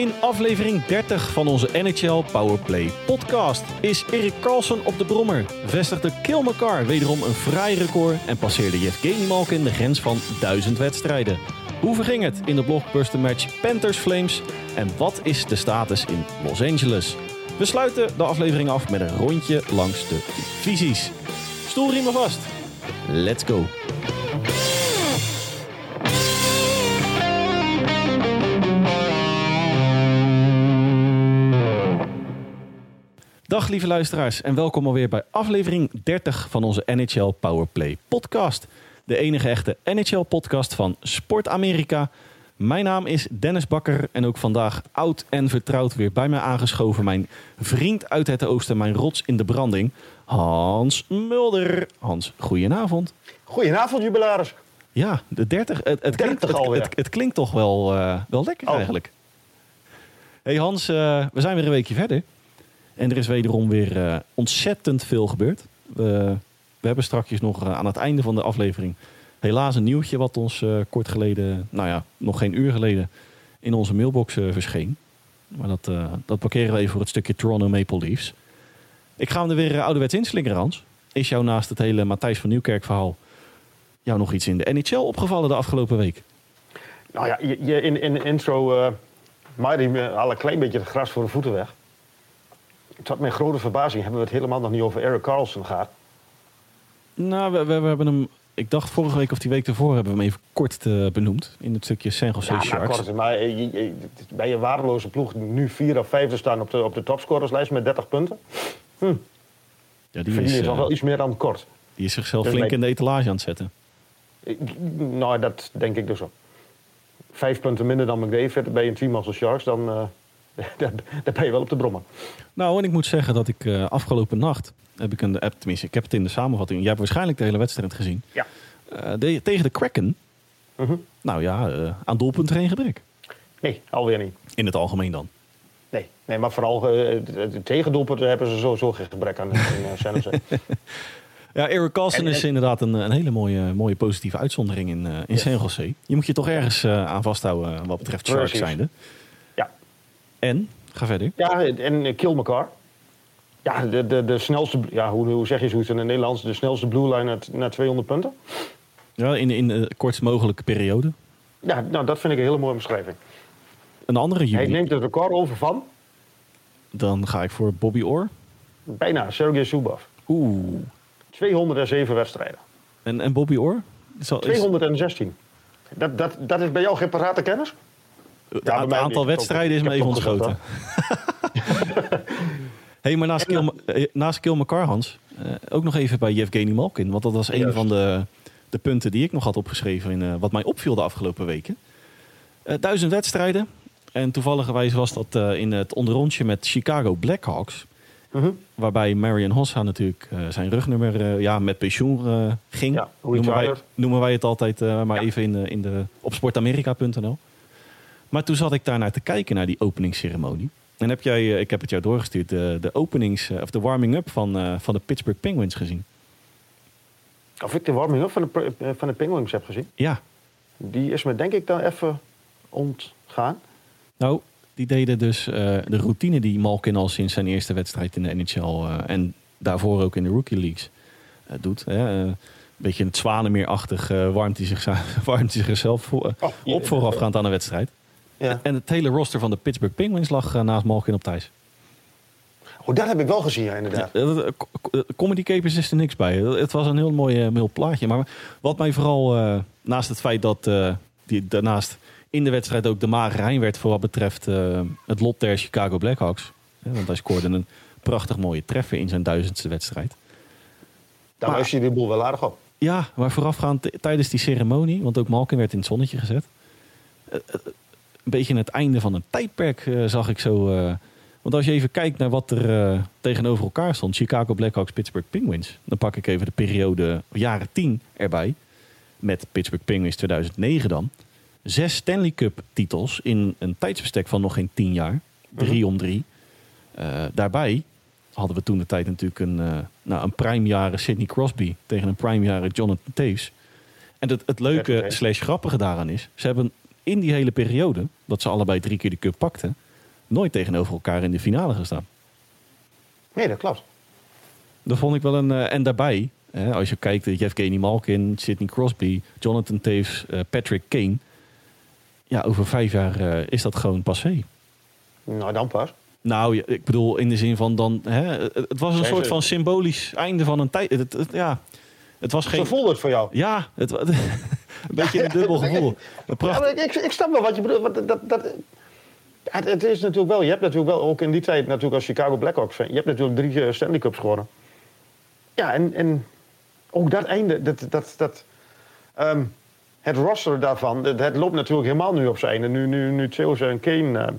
In aflevering 30 van onze NHL Powerplay podcast is Erik Carlson op de brommer. Vestigde Kilmacar wederom een fraai record en passeerde Yevgeny Malkin de grens van 1000 wedstrijden. Hoe verging het in de blockbuster match Panthers Flames en wat is de status in Los Angeles? We sluiten de aflevering af met een rondje langs de divisies. Stoelriemen vast. Let's go. Dag lieve luisteraars en welkom alweer bij aflevering 30 van onze NHL Powerplay podcast. De enige echte NHL podcast van Sport Amerika. Mijn naam is Dennis Bakker en ook vandaag oud en vertrouwd weer bij mij aangeschoven mijn vriend uit het oosten, mijn rots in de branding, Hans Mulder. Hans, goedenavond. Goedenavond, jubilaris. Ja, de 30. Het, het, klinkt, 30 het, alweer. het, het klinkt toch wel, eh, wel lekker Oh. eigenlijk. Hey Hans, eh, we zijn weer een weekje verder. En er is wederom weer eh, ontzettend veel gebeurd. We, we hebben straks nog eh, aan het einde van de aflevering helaas een nieuwtje wat ons eh, kort geleden, nou ja, nog geen uur geleden, in onze mailbox verscheen. Maar dat, dat parkeren we even voor het stukje Toronto Maple Leafs. Ik ga hem er weer ouderwets inslingeren, Hans. Is jou naast het hele Matthijs van Nieuwkerk verhaal jou nog iets in de NHL opgevallen de afgelopen week? Nou ja, je, je in, de intro eh maaide me een klein beetje het gras voor de voeten weg. Tot mijn grote verbazing hebben we het helemaal nog niet over Eric Carlson gehad. Nou, we, we, we hebben hem, ik dacht vorige week of die week ervoor hebben we hem even kort eh, benoemd in het stukje San Jose Ja, Sharks. kort, maar eh, je- je- bij je waardeloze ploeg nu vier of vijfde staan op de, op de topscorerslijst met 30 punten. ja, die, Verdien is, je eh, toch wel iets meer dan kort. die is zichzelf Dus flink in de etalage aan het zetten. Ik- Nou, dat denk ik dus ook. Vijf punten minder dan McDavid bij een team als de Sharks, dan eh, daar, daar ben je wel op de brommen. Nou, en ik moet zeggen dat ik eh, afgelopen nacht heb ik een app, tenminste, ik heb het in de samenvatting. Jij hebt waarschijnlijk de hele wedstrijd gezien. Ja. Eh, de- tegen de Kraken. Mhm. Nou ja, eh, aan doelpunten geen gebrek. Nee, alweer niet. In het algemeen dan. Nee, nee maar vooral de, de tegendoelpunten hebben ze sowieso geen gebrek aan in. Ja, Eric Carlson En- is inderdaad een, een hele mooie, mooie positieve uitzondering in, eh in. San Jose. Je moet je toch ergens aan vasthouden wat betreft Sharks zijnde. En, ga verder. ja, en uh, kill elkaar. Ja, de, de, de snelste, ja hoe, hoe zeg je zoiets in het Nederlands? De snelste blue line naar, naar 200 punten. Ja, in, in de kortst mogelijke periode. Ja, nou, dat vind ik een hele mooie beschrijving. Een andere Hij neemt het record over van Dan ga ik voor Bobby Orr. bijna Sergei Zubov. Oeh. 207 wedstrijden. En, en Bobby Orr? Is al, is, 216. Dat, dat, dat is bij jou geen parate kennis? Het aantal wedstrijden is me even ontschoten. hey, maar naast Kill, eh, naast Kill McCarr, Hans, eh, ook nog even bij Yevgeny Malkin. Want dat was een van de, de punten die ik nog had opgeschreven in eh, wat mij opviel de afgelopen weken. Eh, duizend wedstrijden. En toevallig was dat eh, in het onderrondje met Chicago Blackhawks. Mhm. Waarbij Marion Hossa natuurlijk eh, zijn rugnummer eh, ja, met pensioen eh, ging. Ja, noemen, wij, noemen wij het altijd eh, maar Ja. even in, in de, op sportamerika.nl. Maar toen zat ik daar naar te kijken naar die openingsceremonie. En heb jij, eh, ik heb het jou doorgestuurd, de, de openings, eh, of de warming-up van, eh, van de Pittsburgh Penguins gezien. Of ik de warming-up van de, van de Penguins heb gezien. Ja, Die is me denk ik dan even ontgaan. nou, die deden dus de routine die Malkin al sinds zijn eerste wedstrijd in de NHL en daarvoor ook in de Rookie Leagues doet. Hè. Een beetje het zwanemeerachtig warmt, hij zich, warmt hij zichzelf voor, Oh, op voorafgaand aan de wedstrijd. Ja. En het hele roster van de Pittsburgh Penguins lag eh, naast Malkin op thuis. Oh, dat heb ik wel gezien, ja, inderdaad. Ja, eh, co- Comedy Capers is er niks bij. Het was een heel mooi, eh, mooi plaatje. Maar wat mij vooral, eh, naast het feit dat eh, die daarnaast in de wedstrijd ook de hein werd voor wat betreft eh, het lot der Chicago Blackhawks. Want hij scoorde een prachtig mooie treffer in zijn duizendste wedstrijd. Daar luister je de boel wel aardig op. Ja, maar voorafgaand tijdens die ceremonie, want ook Malkin werd in het zonnetje gezet. Een beetje het einde van een tijdperk eh, zag ik zo. eh, want als je even kijkt naar wat er eh, tegenover elkaar stond, Chicago Blackhawks, Pittsburgh Penguins, dan pak ik even de periode jaren 10 erbij. Met Pittsburgh Penguins 2009 dan. Zes Stanley Cup titels in een tijdsbestek van nog geen tien jaar. Drie om drie. Daarbij hadden we toen de tijd natuurlijk een, nou, een primejaren Sidney Crosby tegen een primejaren Jonathan Taves. En het, het leuke slash grappige daaraan is, ze hebben in die hele periode, dat ze allebei drie keer de cup pakten, nooit tegenover elkaar in de finale gestaan. Nee, dat klopt. Dat vond ik wel een. eh, en daarbij, hè, als je kijkt, eh, Kenny Malkin, Sidney Crosby, Jonathan Taves, eh, Patrick Kane. Ja, over vijf jaar eh, is dat gewoon passé. Nou, dan pas. Nou, ja, ik bedoel in de zin van dan. Hè, het het was een soort ze- van symbolisch einde van een tijd. Het, het- ja, het was Zo geen. voelde het voor jou. Ja, het, een beetje een dubbel gevoel. Ja, ik, ik, snap wel wat je bedoelt. want Dat, dat, het, het is natuurlijk wel, je hebt natuurlijk wel, ook in die tijd natuurlijk als Chicago Blackhawks fan, je hebt natuurlijk drie eh, Stanley Cups gewonnen. Ja, en, en ook dat einde, dat, dat, dat, ehm, het roster daarvan, het, het loopt natuurlijk helemaal nu op zijn einde. Nu, nu, nu Theos en Kane eh,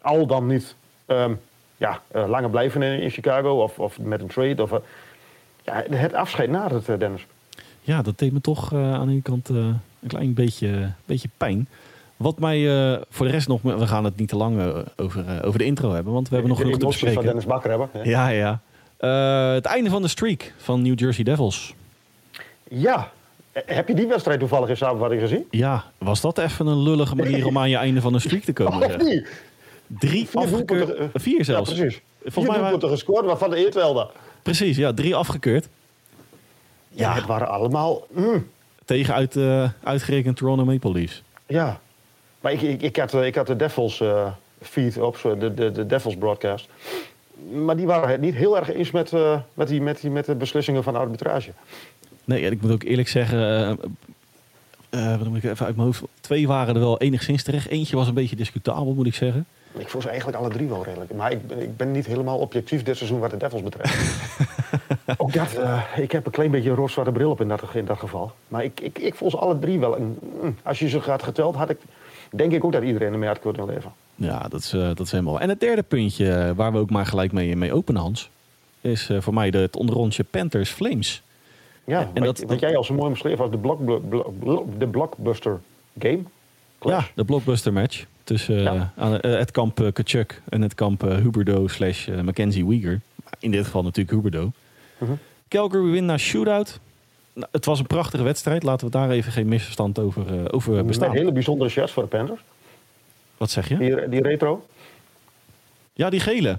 al dan niet ehm, ja, eh, langer blijven in, in Chicago of, of met een trade. Of, eh, ja, het afscheid nadert, Dennis. Ja, dat deed me toch eh, aan de ene kant eh, een klein beetje, beetje pijn. Wat mij eh, voor de rest nog... We gaan het niet te lang over, over de intro hebben, want we hebben nog de genoeg te emoties van bespreken. Dennis Bakker hebben. hè. Ja, ja. Eh, het einde van de streak van New Jersey Devils. Ja. Heb je die wedstrijd toevallig in samenvatting gezien? Ja, was dat even een lullige manier om aan je einde van een streak te komen? Of zeg? niet? Drie Vier afgekeurd. Vier zelfs. Ja, precies. Volgens Vier mij waren, gescoord, waarvan de Eertwelde. precies, ja, drie afgekeurd. Ja, het waren allemaal... mm, Tegen uit, eh, uitgerekend Toronto Maple Leafs. ja. Maar ik, ik, ik, had, eh, ik had de Devils eh, feed op, zo, de, de, de Devils broadcast. Maar die waren het niet heel erg eens met, met, die, met, die, met de beslissingen van de arbitrage. Nee, ik moet ook eerlijk zeggen... eh, wat moet ik even uit mijn hoofd... Twee waren er wel enigszins terecht. Eentje was een beetje discutabel, moet ik zeggen. Ik vond ze eigenlijk alle drie wel redelijk. Maar ik, ben- ik ben niet helemaal objectief dit seizoen wat de Devils betreft. Ook dat, eh, ik heb een klein beetje een rood-zwarte bril op in dat, in dat geval. Maar ik, ik, ik vond ze alle drie wel. Een, mm, als je ze gaat geteld, had ik, denk ik ook dat iedereen ermee had kunnen leven. Ja, dat is, eh, dat is helemaal... En het derde puntje, eh, waar we ook maar gelijk mee, mee openen, Hans... is voor mij de, het onderrondje Panthers Flames. Ja, En wat, dat- wat dat- jij al zo mooi omschreef als de, block, blo- blo- de blockbuster game. Clash. Ja, de blockbuster match tussen Ja. aan, het kamp Kachuk en het kamp Huberdo slash Mackenzie Weegar. In dit geval natuurlijk Huberdo. Mhm. Calgary win naar shootout. Nou, het was een prachtige wedstrijd. Laten we daar even geen misverstand over, eh, over bestaan. hele bijzondere shirts voor de Panthers. Wat zeg je? Die, die retro. Ja, die gele.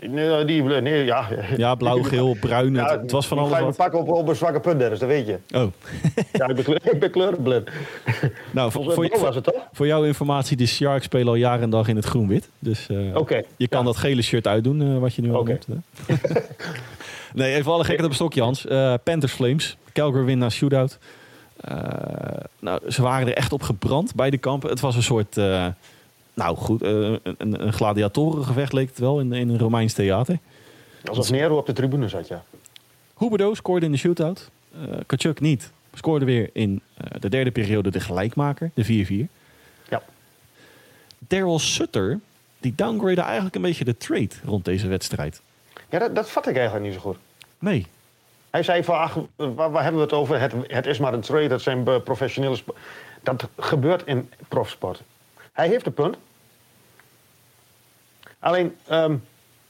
Nee, die, nee, ja. Ja, blauw, geel, bruin. Ja, het, was van ik alles wat. pakken op, op een zwakke punt, Dennis, dat weet je. Oh, Ja, ik ben, kleur- ik ben kleurenblind. nou, voor, voor, was het toch? voor jouw informatie, de Sharks spelen al jaren en dag in het groen-wit. Dus eh, Oké. je kan Ja. dat gele shirt uitdoen, eh, wat je nu al Oké. hebt. Nee, even alle gekheid op een stokje, Hans. Eh, Panthers Flames. Calgary win naar shootout. Eh, nou, ze waren er echt op gebrand, beide kampen. Het was een soort, eh, nou goed, een, een gladiatorengevecht leek het wel in, in een Romeins theater. Alsof Nero op de tribune zat, ja. Huberdo scoorde in de shootout. Eh Kachuk niet. Scoorde weer in de derde periode de gelijkmaker, de 4-4. Ja. Daryl Sutter, die downgrade eigenlijk een beetje de trade rond deze wedstrijd. Ja, dat, dat vat ik eigenlijk niet zo goed. Nee, Hij zei van, ach, waar, waar hebben we het over? Het, het is maar een trade, dat zijn eh, professionele... Dat gebeurt in profsport. Hij heeft een punt. Alleen, ehm,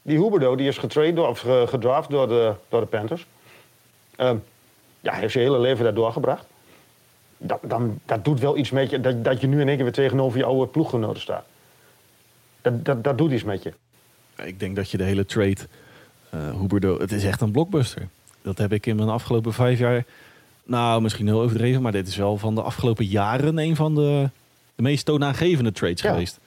die Huberdo, die is getrade door, of ge- gedraft door de, door de Panthers. Ehm, ja, hij heeft zijn hele leven daar doorgebracht. Dat, dan, dat doet wel iets met je, dat, dat je nu in één keer weer tegenover je oude ploeggenoten staat. Dat, dat, dat doet iets met je. ik denk dat je de hele trade, Huberdo, het is echt een blockbuster. Dat heb ik in mijn afgelopen vijf jaar, nou misschien heel overdreven, maar dit is wel van de afgelopen jaren een van de, de meest toonaangevende trades Ja. geweest.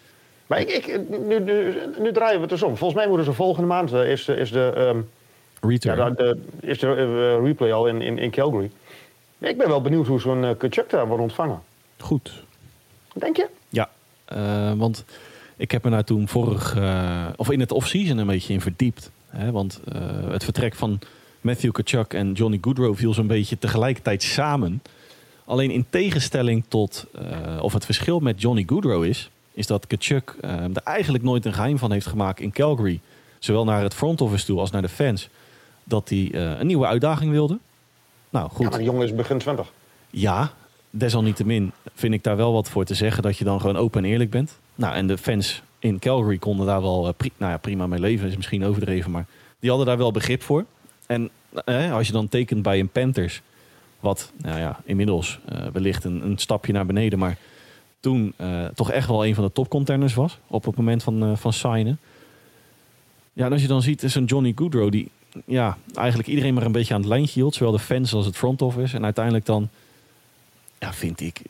Maar ik, ik, nu, nu, nu draaien we het dus om. Volgens mij moeten ze volgende maand eh, is, de- is de, ehm, Return. ja, de, de- is de eh, replay al in, in, in Calgary. Ik ben wel benieuwd hoe zo'n uh, daar wordt ontvangen. Goed. Denk je? Ja, eh, want ik heb me daar toen vorig, eh, of in het off-season een beetje in verdiept. Hè? Want eh, het vertrek van Matthew Kachuk en Johnny Goodrow viel zo'n beetje tegelijkertijd samen. Alleen in tegenstelling tot, eh, of het verschil met Johnny Goodrow is, is dat Kachuk eh, er eigenlijk nooit een geheim van heeft gemaakt in Calgary. Zowel naar het front office toe als naar de fans. Dat hij een nieuwe uitdaging wilde. Nou goed. Ja, maar die jongen is begin 20. Ja, desalniettemin vind ik daar wel wat voor te zeggen dat je dan gewoon open en eerlijk bent. Nou, en de fans in Calgary konden daar wel eh, nou ja, prima mee leven, is misschien overdreven, maar die hadden daar wel begrip voor. En eh, als je dan tekent bij een Panthers, wat nou ja, inmiddels eh, wellicht een, een stapje naar beneden, maar toen toch echt wel een van de topcontenders was op het moment van, eh, van signen. Ja, als je dan ziet, is een Johnny Goodrow die ja, eigenlijk iedereen maar een beetje aan het lijntje hield. Zowel de fans als het front office. En uiteindelijk dan, ja, vind ik,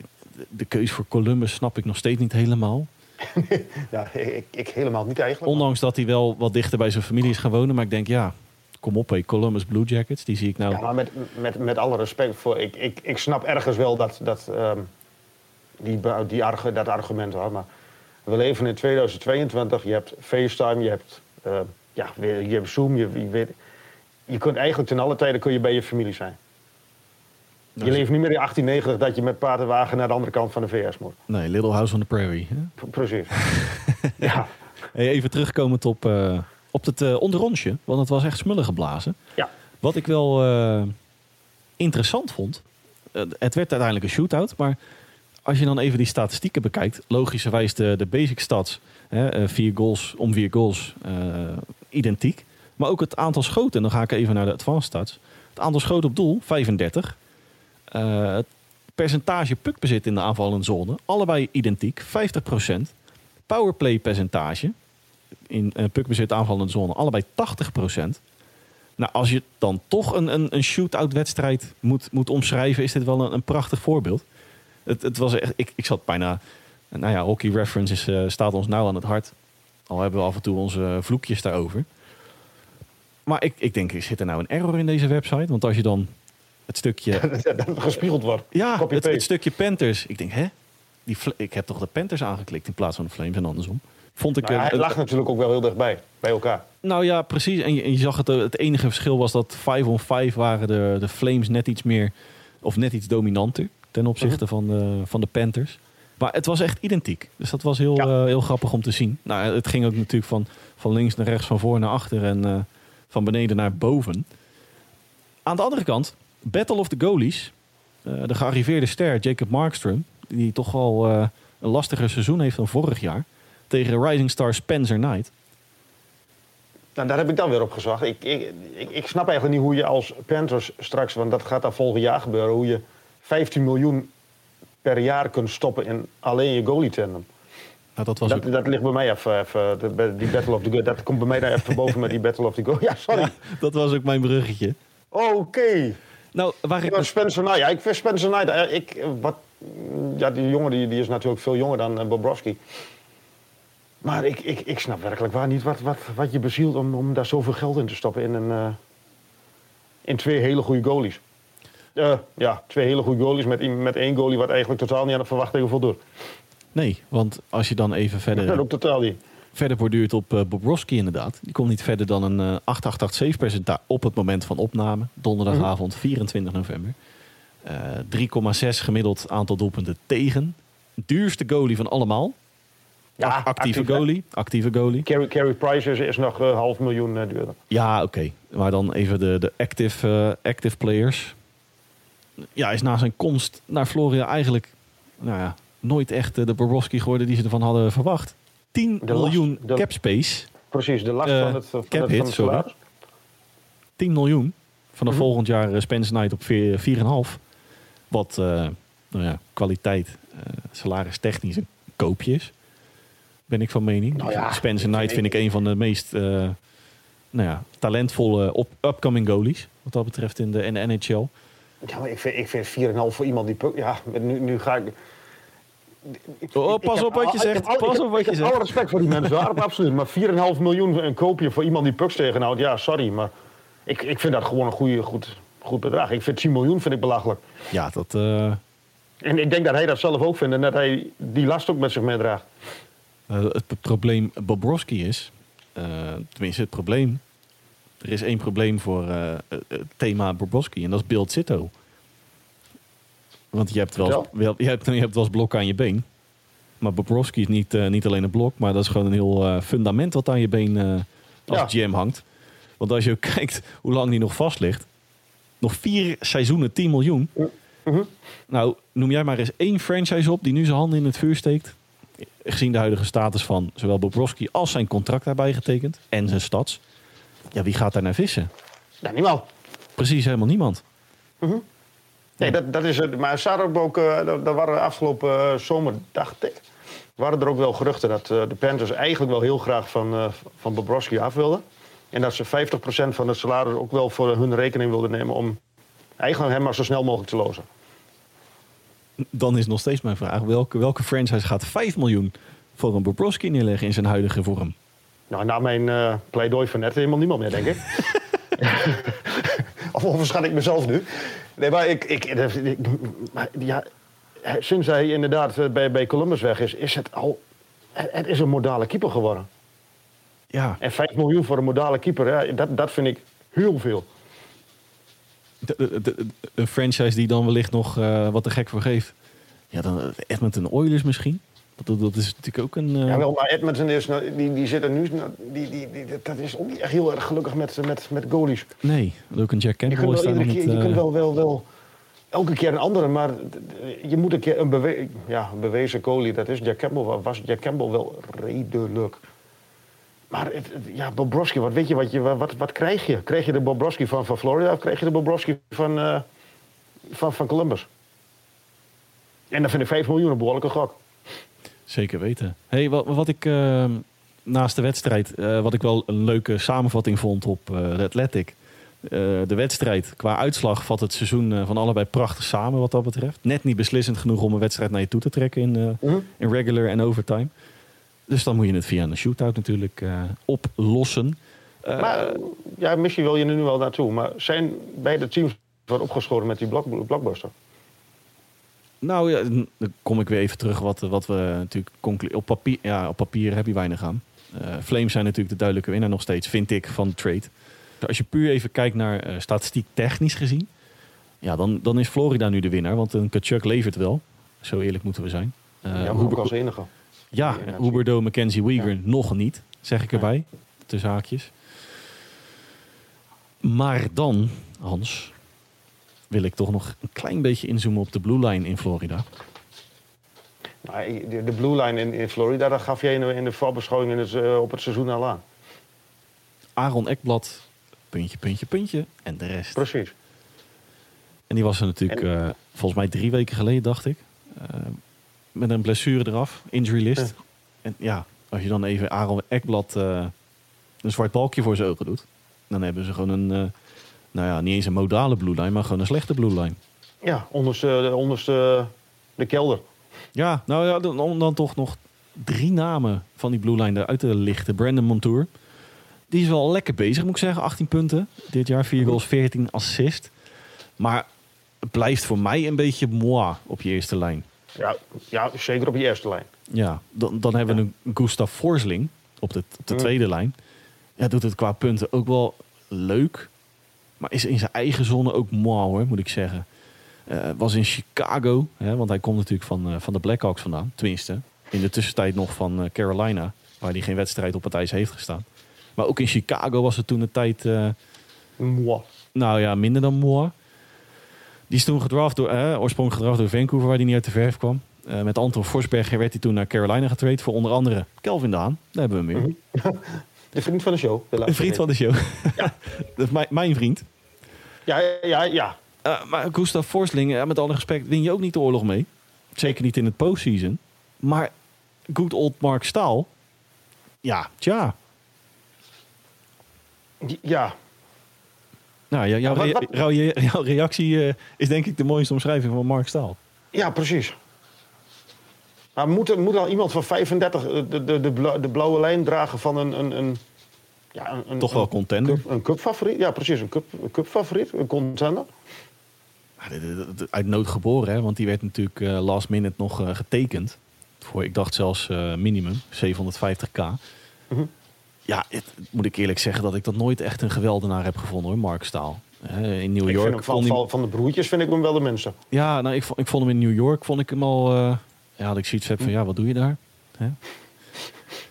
de, de voor Columbus snap ik nog steeds niet helemaal. Ja, ik, ik helemaal niet eigenlijk. Ondanks dat hij wel wat dichter bij zijn familie is gaan wonen. Maar ik denk, ja, kom op, hé, Columbus Blue Jackets, die zie ik nou. Ja, maar met, met, met alle respect voor. Ik, ik, ik snap ergens wel dat, dat, ehm, die, die argu- dat argument hoor. Maar we leven in 2022. Je hebt FaceTime, je hebt, eh, ja, je hebt Zoom. Je, je, weet, je kunt eigenlijk ten alle tijden kun je bij je familie zijn. Je leeft niet meer in 1890 dat je met paard en wagen naar de andere kant van de VS moet. Nee, Little House on the Prairie. Hè? Precies. ja. Hey, even terugkomend op, eh, op het eh onderrondje, want het was echt smullen geblazen. ja. Wat ik wel eh, interessant vond, het werd uiteindelijk een shootout, maar als je dan even die statistieken bekijkt, logischerwijs de, de basic stats, hè, vier goals om vier goals, identiek. Maar ook het aantal schoten, en dan ga ik even naar de advanced stats. Het aantal schoten op doel, 35. Eh, het percentage puckbezit in de aanvallende zone, allebei identiek, 50%. Powerplay percentage in uh, puckbezit aanvallende zone, allebei 80%. Nou, als je dan toch een, een, een shootout wedstrijd moet, moet omschrijven, is dit wel een, een prachtig voorbeeld. Het, het was echt, ik, ik zat bijna, nou ja, Hockey Reference eh, staat ons nauw aan het hart. Al hebben we af en toe onze vloekjes daarover. Maar ik, ik denk, zit er nou een error in deze website? Want als je dan het stukje dat het gespiegeld wordt. ja, het, stukje Panthers. Ik denk, hè? Die ik heb toch de Panthers aangeklikt in plaats van de Flames en andersom. Vond ik een- hij lag natuurlijk ook wel heel dichtbij, bij elkaar. nou ja, precies. En je, en je zag het, eh, het enige verschil was dat 5 on 5 waren de, de Flames net iets meer, of net iets dominanter ten opzichte van, de, van de Panthers. Maar het was echt identiek. Dus dat was heel, Ja. eh, heel grappig om te zien. Nou, het ging ook natuurlijk van, van links naar rechts, van voor naar achter en eh, van beneden naar boven. Aan de andere kant, Battle of the Goalies. Eh, de gearriveerde ster Jacob Markstrom, die toch wel eh, een lastiger seizoen heeft dan vorig jaar. Tegen Rising Star Spencer Knight. Nou, daar heb ik dan weer op gezocht. Ik, ik, ik, ik snap eigenlijk niet hoe je als Panthers straks, want dat gaat dan volgend jaar gebeuren, hoe je 15 miljoen per jaar kunt stoppen in alleen je goalie tandem. Nou, dat was ook Dat, dat ligt bij mij even, even de- die Battle of the Good. Dat komt bij mij daar even boven met die Battle of the Good. Ja, sorry. Ja, dat was ook mijn bruggetje. Oké. Nou, waar ik... Maar Spencer Knight, ja, ik vind Spencer Knight, eh, ik, wat, ja, die jongen die, die is natuurlijk veel jonger dan eh, Bobrovski. Maar ik, ik, ik snap werkelijk waar niet wat, wat, wat je bezielt om, om daar zoveel geld in te stoppen in, een, eh, in twee hele goede goalies. Eh, ja, twee hele goede goalies met, met één goalie wat eigenlijk totaal niet aan de verwachtingen voldoet. Nee, want als je dan even Dat verder, ook totaal niet. Verder borduurt op eh Bobrovski inderdaad. Die komt niet verder dan een eh 888 save percentage op het moment van opname. Donderdagavond 24 november. Eh 3,6 gemiddeld aantal doelpunten tegen. Duurste goalie van allemaal. Ja, actieve actief, hè? goalie. Actieve goalie. Carey, Carey Price is, is nog een half miljoen eh, duurder. Ja, oké. Maar dan even de, de active, eh, active players. Ja, is na zijn komst naar Florida eigenlijk nou ja, nooit echt eh, de Bobrovski geworden die ze ervan hadden verwacht. 10 De last- miljoen de- cap space. Precies, de last Eh, van het, van cap het, hit, van het sorry. salaris. 10 miljoen. Vanaf Mhm. volgend jaar uh, Spence Knight op vier- 4,5. Wat eh, nou ja, kwaliteit, eh salaris technisch een koopje is. Ben ik van mening. Nou ja, Spence Knight vind ik een van de meest eh, nou ja, talentvolle op, upcoming goalies. Wat dat betreft in de, in de NHL. Ja, maar ik vind, ik vind 4,5 voor iemand die... Ja, nu, nu ga ik... Oh, pas op wat je zegt, al- pas op wat je zegt. alle respect voor die mensen, absoluut. Maar 4,5 miljoen een koopje voor iemand die pucks tegenhoudt... Ja, sorry, maar ik, ik vind dat gewoon een goede, goed, goed bedrag. Ik vind 10 miljoen vind ik belachelijk. Ja, dat, eh, En ik denk dat hij dat zelf ook vindt en dat hij die last ook met zich meedraagt. eh, het probleem Bobrovski is, eh, tenminste het probleem, er is één probleem voor het het thema Bobrovski en dat is Bill Zitto. Want je hebt wel eens, wel- je hebt, je hebt wel eens blok aan je been. Maar Bobrovski is niet, eh, niet alleen een blok, maar dat is gewoon een heel eh, fundament wat aan je been eh, als. GM hangt. Want als je ook kijkt hoe lang die nog vast ligt, nog vier seizoenen 10 miljoen. Mhm. Nou, noem jij maar eens één franchise op die nu zijn handen in het vuur steekt. Gezien de huidige status van zowel Bobrovski als zijn contract daarbij getekend. En zijn stads. Ja, wie gaat daar naar vissen? Ja, niemand. Precies helemaal niemand. Mhm. Nee, dat, dat is het. Maar er ook, uh, daar waren afgelopen uh, zomer, dacht ik, waren er ook wel geruchten dat uh, de Panthers eigenlijk wel heel graag van, van Bobrovsky af wilden. En dat ze 50% van het salaris ook wel voor hun rekening wilden nemen om eigenlijk hem maar zo snel mogelijk te lozen. Dan is nog steeds mijn vraag: welke, welke franchise gaat 5 miljoen voor een Bobrovsky neerleggen in zijn huidige vorm? Nou, na mijn uh, pleidooi van net helemaal niemand meer, denk ik. of overschat ik mezelf nu? Nee, maar ik... ik, ik ja, sinds hij inderdaad eh, bij, bij Columbus weg is, is het al... Het is een modale keeper geworden. Ja. En 5 miljoen voor een modale keeper, ja, dat, dat vind ik heel veel. een franchise die dan wellicht nog uh, wat te gek voor geeft. Ja, dan Edmonton Oilers misschien. Dat, dat is natuurlijk ook een... Uh... Ja, wel, maar Edmonton is, die, die zit er nu... Die, die, die, dat is ook niet echt heel erg gelukkig met, met, met goalies. Nee, ook een Jack Campbell is daar niet... Je kunt wel, wel, wel elke keer een andere, maar je moet een keer een, bewe ja, een bewezen goalie. Dat is Jack Campbell. Was Jack Campbell wel redelijk. Maar het, ja, Bobrovsky, wat weet je, wat, je wat, wat krijg je? Krijg je de Bobrovsky van, van Florida of krijg je de Bobrovsky van, uh, van, van Columbus? En dan vind ik 5 miljoen een behoorlijke gok. Zeker weten. Hey, wat, wat ik uh, naast de wedstrijd, uh, wat ik wel een leuke samenvatting vond op uh, de Athletic. de wedstrijd qua uitslag vat het seizoen van allebei prachtig samen wat dat betreft. Net niet beslissend genoeg om een wedstrijd naar je toe te trekken in, -hmm. in regular en overtime. Dus dan moet je het via een shootout natuurlijk oplossen. maar ja, misschien wil je er nu wel naartoe. Maar zijn beide teams wat opgeschoren met die block, blockbuster? Nou ja, dan kom ik weer even terug wat, wat we natuurlijk op papier, ja, op papier heb je weinig aan. Uh, Flames zijn natuurlijk de duidelijke winnaar nog steeds, vind ik, van de trade. Als je puur even kijkt naar uh, statistiek technisch gezien, ja, dan, dan is Florida nu de winnaar, want een Kachuk levert wel. Zo eerlijk moeten we zijn. Uh, ja, maar als enige. Ja, Huberdo, Mackenzie Weaver ja. nog niet, zeg ik erbij, tussen haakjes. Maar dan, Hans, wil ik toch nog een klein beetje inzoomen op de Blue Line in Florida. Nou, de, Blue Line in, in, Florida, dat gaf je in de, in de voorbeschouwing in het, uh, op het seizoen al aan. Aaron Ekblad, puntje, puntje, puntje en de rest. Precies. En die was er natuurlijk en, uh, volgens mij drie weken geleden, dacht ik. Uh, met een blessure eraf, injury list. Ja. En ja, als je dan even Aaron Ekblad een zwart balkje voor zijn ogen doet... dan hebben ze gewoon een nou ja, niet eens een modale blue line, maar gewoon een slechte blue line. Ja, onderste, onderste de kelder. Ja, nou ja, dan, om dan toch nog drie namen van die blue line eruit te lichten. Brandon Montour. Die is wel lekker bezig, moet ik zeggen. 18 punten. Dit jaar 4 goals, 14 assist. Maar het blijft voor mij een beetje moi op je eerste lijn. Ja, ja zeker op je eerste lijn. Ja, dan, dan hebben we ja. een Gustav Forsling op de, op de mm. tweede lijn. Ja, doet het qua punten ook wel leuk. Maar is in zijn eigen zone ook mooi hoor, moet ik zeggen. Uh, was in Chicago, hè, want hij komt natuurlijk van, uh, van de Blackhawks vandaan. Tenminste, in de tussentijd nog van uh, Carolina, waar hij geen wedstrijd op het ijs heeft gestaan. Maar ook in Chicago was het toen de tijd... moi. Nou ja, minder dan moi. Die is toen gedraft door, oorspronkelijk gedraft door Vancouver, waar hij niet uit de verf kwam. met Anton Forsberger werd hij toen naar Carolina getraind voor onder andere Kelvin Daan. Daar hebben we hem weer. De vriend van de show. De, vriend van de show. Ja. dat is mijn, vriend. Ja, ja, ja. Uh, maar Gustav Forsling, uh, met alle respect, win je ook niet de oorlog mee. Zeker niet in het postseason. Maar good old Mark Staal. Ja, tja. Ja. Nou, jouw, reactie uh, is denk ik de mooiste omschrijving van Mark Staal. Ja, precies. Maar moet er, moet al iemand van 35 de, de, de, blauwe, de blauwe lijn dragen van een, een, een ja, een, Toch wel contender. Een, een cupfavoriet, ja precies, een, cup, een cupfavoriet, een contender. Uit nood geboren, hè? want die werd natuurlijk uh, last minute nog uh, getekend. Voor, ik dacht zelfs uh, minimum, 750k. Mm -hmm. Ja, het, moet ik eerlijk zeggen dat ik dat nooit echt een geweldenaar heb gevonden hoor, Mark Staal. in New York. Hem, van, van de broertjes vind ik hem wel de minste. Ja, nou, ik, ik vond hem in New York, vond ik hem al... ja, dat ik zoiets heb van, ja, wat doe je daar? Hè?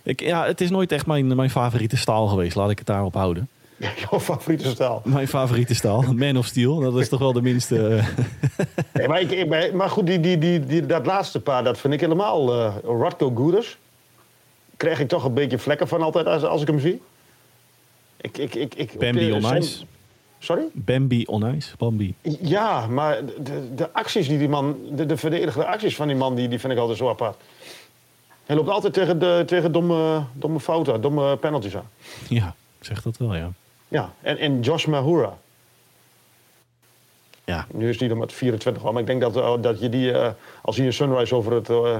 Ik, ja, het is nooit echt mijn, mijn favoriete staal geweest. Laat ik het daarop houden. Ja, jouw favoriete staal? Mijn favoriete staal. Man of Steel. Dat is toch wel de minste... nee, maar, ik, maar goed, die, die, die, die, dat laatste paar, dat vind ik helemaal... Uh, Radko Gudas. Krijg ik toch een beetje vlekken van altijd als, als ik hem zie. Ik, ik, ik, ik, Bambi on Ice. Sorry? Bambi on ice. Bambi. Ja, maar de, de acties die die man, de, de verdedigende acties van die man, die, die vind ik altijd zo apart. Hij loopt altijd tegen, de, tegen domme, domme fouten, domme penalties aan. Ja, ik zeg dat wel, ja. Ja, en, en Josh Mahura. Ja, Nu is die er met 24 al, maar ik denk dat, eh, dat je die, eh, als hij een Sunrise over het, eh,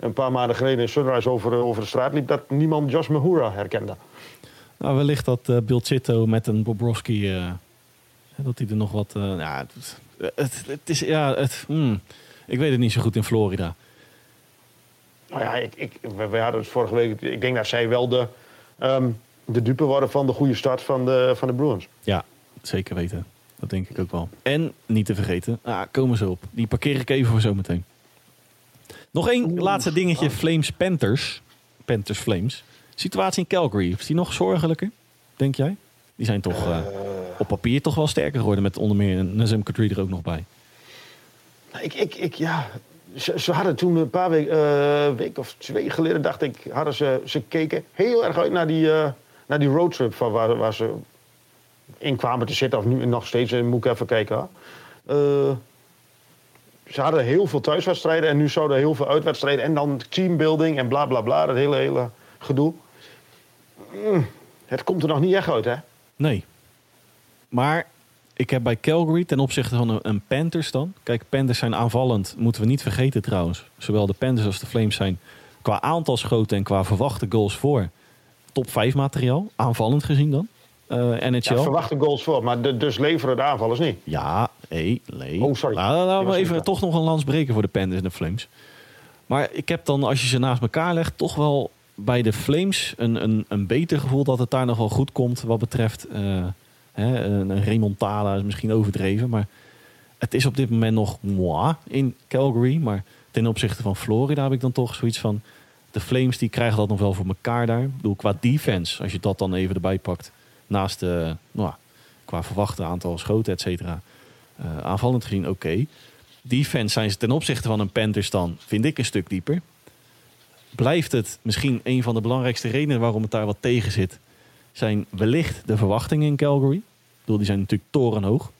een paar maanden geleden een Sunrise over, over de straat liep, dat niemand Josh Mahura herkende. Nou wellicht dat Bilzito met een Bobrovski, eh, dat hij er nog wat... eh, ja, het, het, het is, ja, het, hmm, ik weet het niet zo goed in Florida. Nou ja, ik, ik, we, we hadden het vorige week, ik denk dat zij wel de, ehm, de dupe worden van de goede start van de, van de Bruins. Ja, zeker weten. Dat denk ik ook wel. En niet te vergeten, ah, komen ze op. Die parkeer ik even voor zometeen. Nog één laatste dingetje. Flames Panthers. Panthers Flames. Situatie in Calgary. Is die nog zorgelijker, denk jij? Die zijn toch eh, op papier toch wel sterker geworden. Met onder meer Nazem Kadri er ook nog bij. Nou, Ik, ik, ik, ja, ze, ze hadden toen een paar weken eh, week of twee geleden, dacht ik, hadden ze, ze keken heel erg uit naar die, eh, naar die roadtrip van waar, waar ze in kwamen te zitten. Of nu nog steeds, eh, moet ik even kijken. hoor. Eh, ze hadden heel veel thuiswedstrijden en nu zouden heel veel uitwedstrijden. En dan teambuilding en bla bla bla, dat hele, hele gedoe. Mm, het komt er nog niet echt uit, hè? Nee. Maar ik heb bij Calgary ten opzichte van een, Panthers dan. Kijk, Panthers zijn aanvallend. Moeten we niet vergeten trouwens. Zowel de Panthers als de Flames zijn qua aantal schoten en qua verwachte goals voor. Top 5 materiaal. Aanvallend gezien dan. Eh NHL. Ja, verwachte goals voor, maar de, dus leveren de aanvallers niet. Ja, hé, nee. Oh, sorry. Nou, laten Die we even toch nog een lans breken voor de Panthers en de Flames. Maar ik heb dan, als je ze naast elkaar legt, toch wel bij de Flames een, een, een beter gevoel dat het daar nog wel goed komt wat betreft eh, hè, een, een remontada is misschien overdreven, maar het is op dit moment nog moi in Calgary. Maar ten opzichte van Florida heb ik dan toch zoiets van de Flames die krijgen dat nog wel voor elkaar daar. Ik bedoel, qua defense, als je dat dan even erbij pakt, naast de, nou, qua verwachte aantal schoten, et cetera. Eh, aanvallend gezien oké. Defense zijn ze ten opzichte van een Panthers dan, vind ik, een stuk dieper. Blijft het misschien een van de belangrijkste redenen waarom het daar wat tegen zit, zijn wellicht de verwachtingen in Calgary. Ik bedoel, die zijn natuurlijk torenhoog.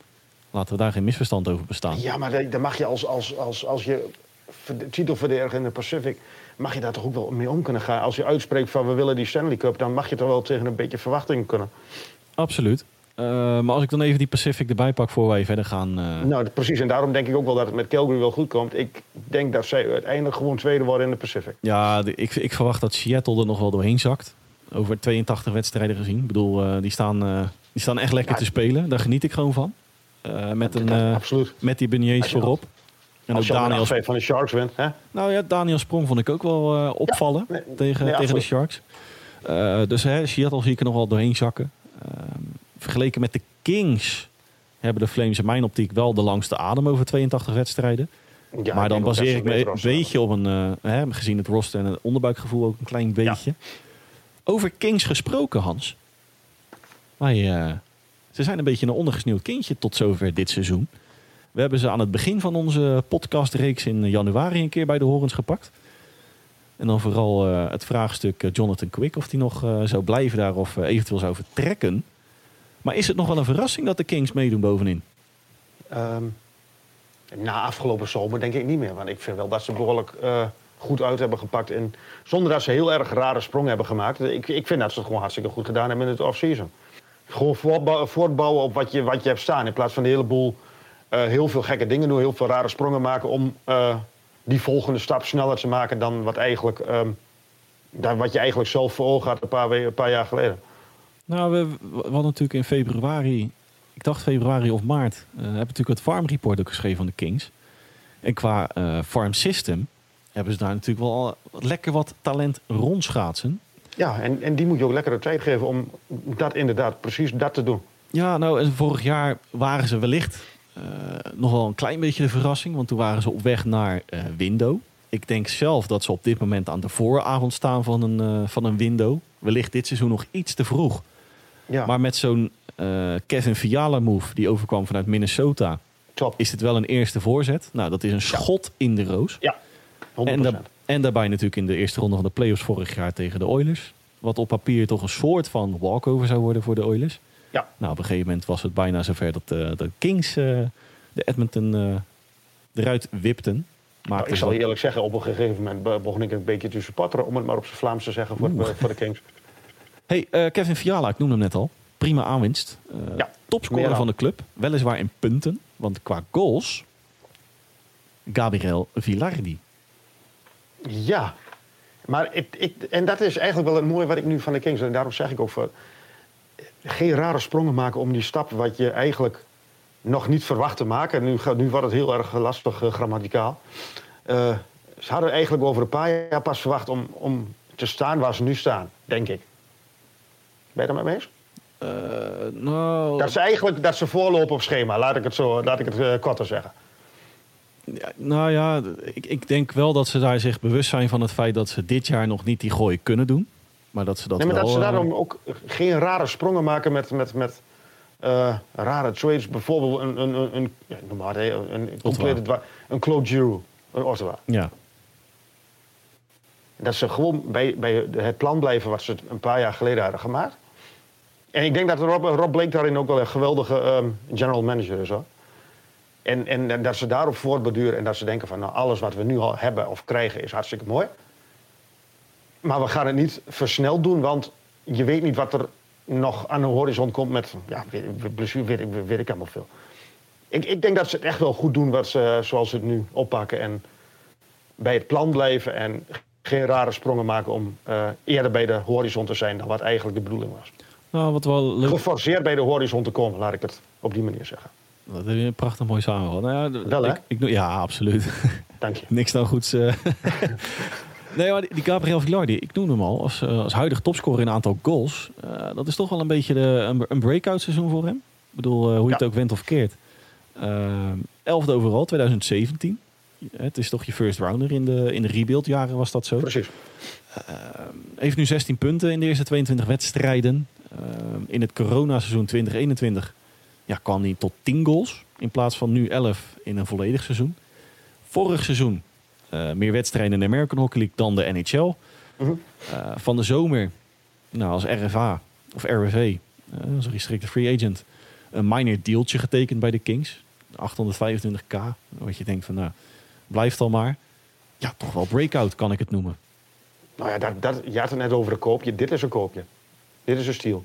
Laten we daar geen misverstand over bestaan. Ja, maar daar mag je als, als, als, als je verd- titelverdediger in de Pacific... mag je daar toch ook wel mee om kunnen gaan. Als je uitspreekt van we willen die Stanley Cup... dan mag je toch wel tegen een beetje verwachting kunnen. Absoluut. Eh, maar als ik dan even die Pacific erbij pak voor wij verder gaan. eh, Nou, precies. En daarom denk ik ook wel dat het met Calgary wel goed komt. Ik denk dat zij uiteindelijk gewoon tweede worden in de Pacific. Ja, de- ik, ik verwacht dat Seattle er nog wel doorheen zakt. Over 82 wedstrijden gezien. Ik bedoel, eh, die, staan, die staan echt lekker Ja. te spelen. Daar geniet ik gewoon van. Met, een, absoluut. met die je- voorop. En Als Daniel, van de Sharks wint, hè? nou ja, Daniel Sprong vond ik ook wel opvallen nee, tegen, nee, tegen de. Sharks. Dus hè, Seattle zie ik er nog wel doorheen zakken. Vergeleken met de Kings hebben de Flames in mijn optiek wel de langste adem over 82 wedstrijden. Ja, maar dan baseer ik me een beetje op een, eh, hè, gezien het roster en het onderbuikgevoel ook een klein beetje. Over Kings gesproken, Hans. Wij, eh, ze zijn een beetje een ondergesneeuwd kindje tot zover dit seizoen. We hebben ze aan het begin van onze podcastreeks in januari een keer bij de horens gepakt. En dan vooral eh, het vraagstuk Jonathan Quick of die nog zou blijven daar of eventueel zou vertrekken. Maar is het nog wel een verrassing dat de Kings meedoen bovenin? Ehm, na afgelopen zomer denk ik niet meer. Want ik vind wel dat ze behoorlijk eh, goed uit hebben gepakt. En zonder dat ze heel erg rare sprong hebben gemaakt. Ik, ik vind dat ze het gewoon hartstikke goed gedaan hebben in het off-season. Gewoon voortbouwen, op wat je, wat je hebt staan. In plaats van een heleboel eh, heel veel gekke dingen doen. Heel veel rare sprongen maken om eh, die volgende stap sneller te maken dan wat, eigenlijk, ehm, wat je eigenlijk zelf voor ogen had een paar, een paar jaar geleden. Nou, we, we hadden natuurlijk in februari, ik dacht februari of maart, eh hebben natuurlijk het Farm Report ook geschreven van de Kings. En qua eh, Farm System hebben ze daar natuurlijk wel lekker wat talent rondschaatsen. Ja, en, en die moet je ook lekker de tijd geven om dat inderdaad, precies dat te doen. Ja, nou, en vorig jaar waren ze wellicht eh, nog wel een klein beetje de verrassing, want toen waren ze op weg naar eh, window. Ik denk zelf dat ze op dit moment aan de vooravond staan van een, eh, van een window. Wellicht dit seizoen nog iets te vroeg. Ja, Maar met zo'n eh, Kevin Fiala move die overkwam vanuit Minnesota, top. is dit wel een eerste voorzet. Nou, dat is een schot in de roos. Ja, 100%. En, da- en daarbij natuurlijk in de eerste ronde van de playoffs vorig jaar tegen de Oilers. Wat op papier toch een soort van walkover zou worden voor de Oilers. Ja. Nou, op een gegeven moment was het bijna zover dat eh, de Kings eh, de Edmonton eruit wipten. Nou, ik zal je eerlijk zeggen, op een gegeven moment be- begon ik een beetje te supporteren, om het maar op zijn Vlaams te zeggen voor, de- voor de Kings. Hey, eh, Kevin Fiala, ik noemde hem net al. Prima aanwinst. Eh Ja, topscorer van de club. Weliswaar in punten. Want qua goals... Gabriel Villardi. Ja, maar ik, ik, en dat is eigenlijk wel het mooie wat ik nu van de Kings... en daarom zeg ik ook voor... geen rare sprongen maken om die stap wat je eigenlijk nog niet verwacht te maken. Nu, nu wordt het heel erg lastig eh, grammaticaal. Eh, ze hadden eigenlijk over een paar jaar pas verwacht om, om te staan waar ze nu staan, denk ik. Ben je het mee eens? Eh, nou, Dat ze eigenlijk dat ze voorlopen op schema, laat ik het, zo, laat ik het eh, korter zeggen. Ja, nou ja, ik, ik denk wel dat ze daar zich bewust zijn van het feit dat ze dit jaar nog niet die gooi kunnen doen. Maar dat ze dat nee, maar wel... dat ze eh, daarom ook geen rare sprongen maken met, met, met rare trades. Bijvoorbeeld een, een, een, een, ja, noem maar, een, een complete dwa- een Claude Giroux, een Ottawa. Ja, Dat ze gewoon bij, bij het plan blijven wat ze een paar jaar geleden hadden gemaakt. En ik denk dat Rob, Rob Blake daarin ook wel een geweldige ehm, general manager is. Hoor. En, en, dat ze daarop voortborduren en dat ze denken van nou, alles wat we nu al hebben of krijgen is hartstikke mooi. Maar we gaan het niet versneld doen, want je weet niet wat er nog aan de horizon komt met ja, blessure, weet, ik- weet ik allemaal veel. Ik, ik denk dat ze het echt wel goed doen wat ze, zoals ze het nu oppakken. En bij het plan blijven en geen rare sprongen maken om eh, eerder bij de horizon te zijn dan wat eigenlijk de bedoeling was. Nou wat wel leuk... Geforceerd bij de horizon te komen, laat ik het op die manier zeggen. Dat heb je een prachtig mooi samengevat. Nou ja, Wel, hè? ik, ja, absoluut. Dank je. Niks dan goeds. eh. nee, maar die, Gabriel Villardi, ik noem hem al als, eh, als huidige topscorer in aantal goals. Eh, dat is toch wel een beetje de, een, een breakout seizoen voor hem. Ik bedoel, hoe je het ook went of keert. Elfde overal, 2017. Het is toch je first rounder in de, in de rebuild jaren was dat zo. Precies. Heeft nu 16 punten in de eerste 22 wedstrijden. Eh, in het coronaseizoen 2021 ja, kwam hij tot 10 goals. In plaats van nu 11 in een volledig seizoen. Vorig seizoen eh, meer wedstrijden in de American Hockey League dan de NHL. Mhm. Eh, van de zomer nou, als RFA of eh, als restricted free agent, een minor dealtje getekend bij de Kings. 825k. Wat je denkt van nou, blijft al maar. Ja, toch wel breakout kan ik het noemen. Nou ja, dat, dat, je had het net over een koopje. Dit is een koopje. Dit is een stiel.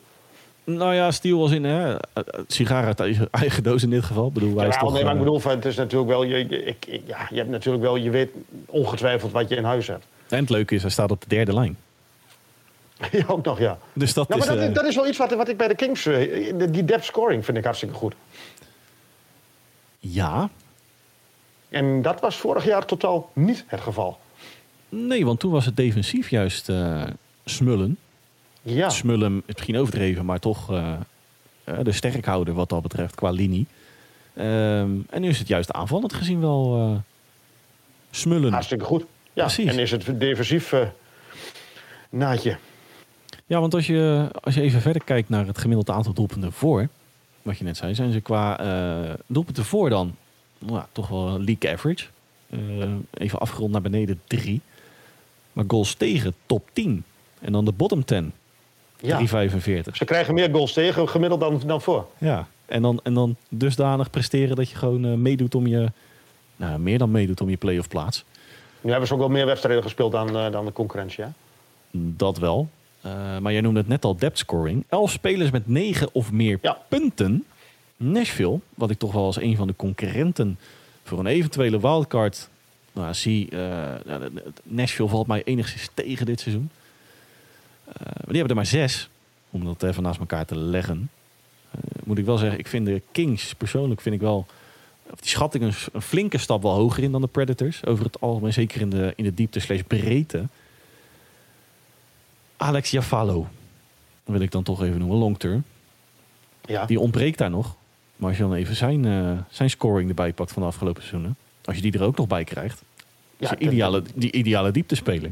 Nou ja, stiel als in hè, eh, eh, sigaar uit eigen, eigen doos in dit geval. Bedoel, wij Ja, toch, nee, maar ik eh, bedoel, het is natuurlijk wel, je, ik, ik- ja, je hebt natuurlijk wel, je weet ongetwijfeld wat je in huis hebt. En het leuke is, hij staat op de derde lijn. ja, ook nog, ja. Dus dat Nou, is... maar dat, dat is wel iets wat, wat ik bij de Kings, die depth scoring vind ik hartstikke goed. Ja, En dat was vorig jaar totaal niet het geval. nee, want toen was het defensief juist smullen. Ja, Smullen, misschien overdreven, maar toch eh, eh, de sterkhouder wat dat betreft qua linie. Ehm, en nu is het juist aanvallend gezien wel eh, smullen. hartstikke goed. Ja, Precies. en is het defensief naadje. Ja, want als je, als je even verder kijkt naar het gemiddelde aantal doelpunten voor, wat je net zei, zijn ze qua doelpunten voor dan nou, ja, toch wel league average. Even afgerond naar beneden drie. Maar goals tegen top 10. En dan de bottom 10, Ja. 3,45. Ze krijgen meer goals tegen gemiddeld dan, dan voor. Ja, en dan, en dan dusdanig presteren dat je gewoon eh, meedoet om je, nou, meer dan meedoet om je play-off plaats. Nu hebben ze ook wel meer wedstrijden gespeeld dan, eh, dan de concurrentie. Hè? Dat wel. Eh, maar jij noemde het net al depth scoring. Elf spelers met negen of meer Ja. punten. Nashville, wat ik toch wel als een van de concurrenten voor een eventuele wildcard nou, zie. nou, Nashville valt mij enigszins tegen dit seizoen. Eh, die hebben er maar zes, om dat even naast elkaar te leggen. Eh, moet ik wel zeggen, ik vind de Kings persoonlijk vind ik wel. Of die schatting een, een flinke stap wel hoger in dan de Predators. Over het algemeen, zeker in de, in de diepte slash breedte. Alex Jafalo. wil ik dan toch even noemen, long term. Ja. Die ontbreekt daar nog. Maar als je dan even zijn, eh, zijn scoring erbij pakt van de afgelopen seizoenen. Als je die er ook nog bij krijgt. Ja, is ideale, die ideale dieptespeler.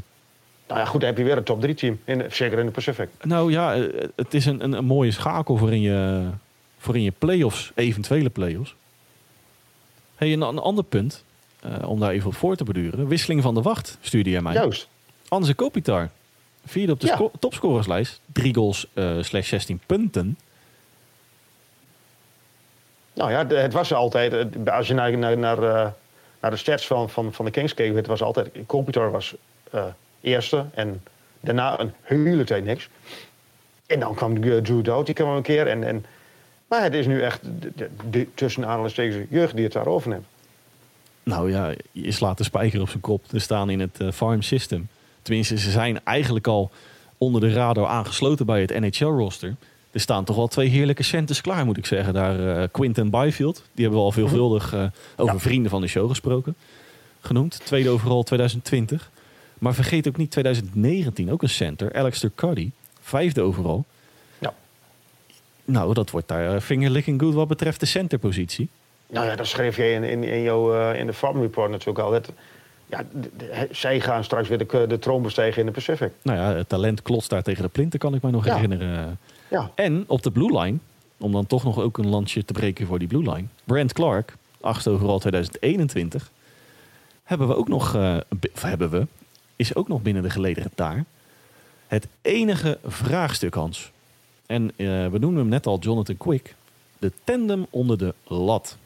Nou ja, goed, dan heb je weer een top 3 team. In, zeker in de Pacific. Nou ja, eh, het is een, een, een mooie schakel voor in je, voor in je play-offs, eventuele play-offs. Hey, een, een ander punt, eh, om daar even op voor te beduren. Wisseling van de wacht, stuurde jij mij. Juist. Anze Kopitar. Vierde op de Ja. topscorerslijst. Drie goals eh, slash 16 punten. Nou ja, het was altijd, als je naar, naar, naar, naar de stats van, van, van de Kings keek, het was altijd, Kopitar was eerste en daarna een hele tijd niks. En dan kwam eh, Drew Doughty kwam een keer. En, en, maar het is nu echt de, de, de, tussen aanhalingstekens jeugd die het daar overneemt. Nou ja, je slaat de spijker op zijn kop. Ze staan in het eh, farm system. Tenminste, ze zijn eigenlijk al onder de radar aangesloten bij het NHL-roster. Er staan toch wel twee heerlijke centers klaar, moet ik zeggen. Daar eh Quinton Byfield, die hebben we al veelvuldig eh, over Ja. vrienden van de show gesproken. Genoemd, tweede overal 2020. Maar vergeet ook niet 2019, ook een center. Alex Turcuddy, vijfde overal. Ja. Nou, dat wordt daar eh, fingerlicking good wat betreft de centerpositie. Nou ja, dat schreef je in, in, in, jouw, eh, in de Farm Report natuurlijk al. Dat, ja, de- de- zij gaan straks weer de, de troon bestijgen in de Pacific. Nou ja, het talent klotst daar tegen de plinten, kan ik mij nog Ja. herinneren. Ja, En op de Blue Line, om dan toch nog ook een landje te breken voor die Blue Line. Brent Clark, 8 overal 2021. Hebben we ook nog, eh, hebben we, is ook nog binnen de gelederen daar. Het enige vraagstuk, Hans. En eh, we noemden hem net al Jonathan Quick. De tandem onder de lat.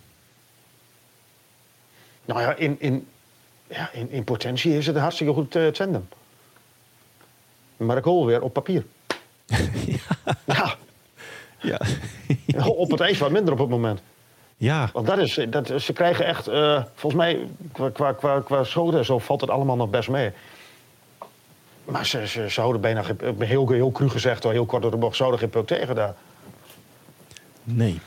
nou ja, in, in, ja, in, in potentie is het een hartstikke goed uh, tandem. Maar ik hoor weer op papier. ja. Ja. op het ijs wat minder op het moment. ja, Want dat is, dat, ze krijgen echt, eh, volgens mij, qua, qua, qua, qua schoten en zo valt het allemaal nog best mee. Maar ze, ze, ze houden bijna, geen- eh, heel, heel cru gezegd, hoor, heel kort door de bocht, zouden geen puk tegen daar. nee.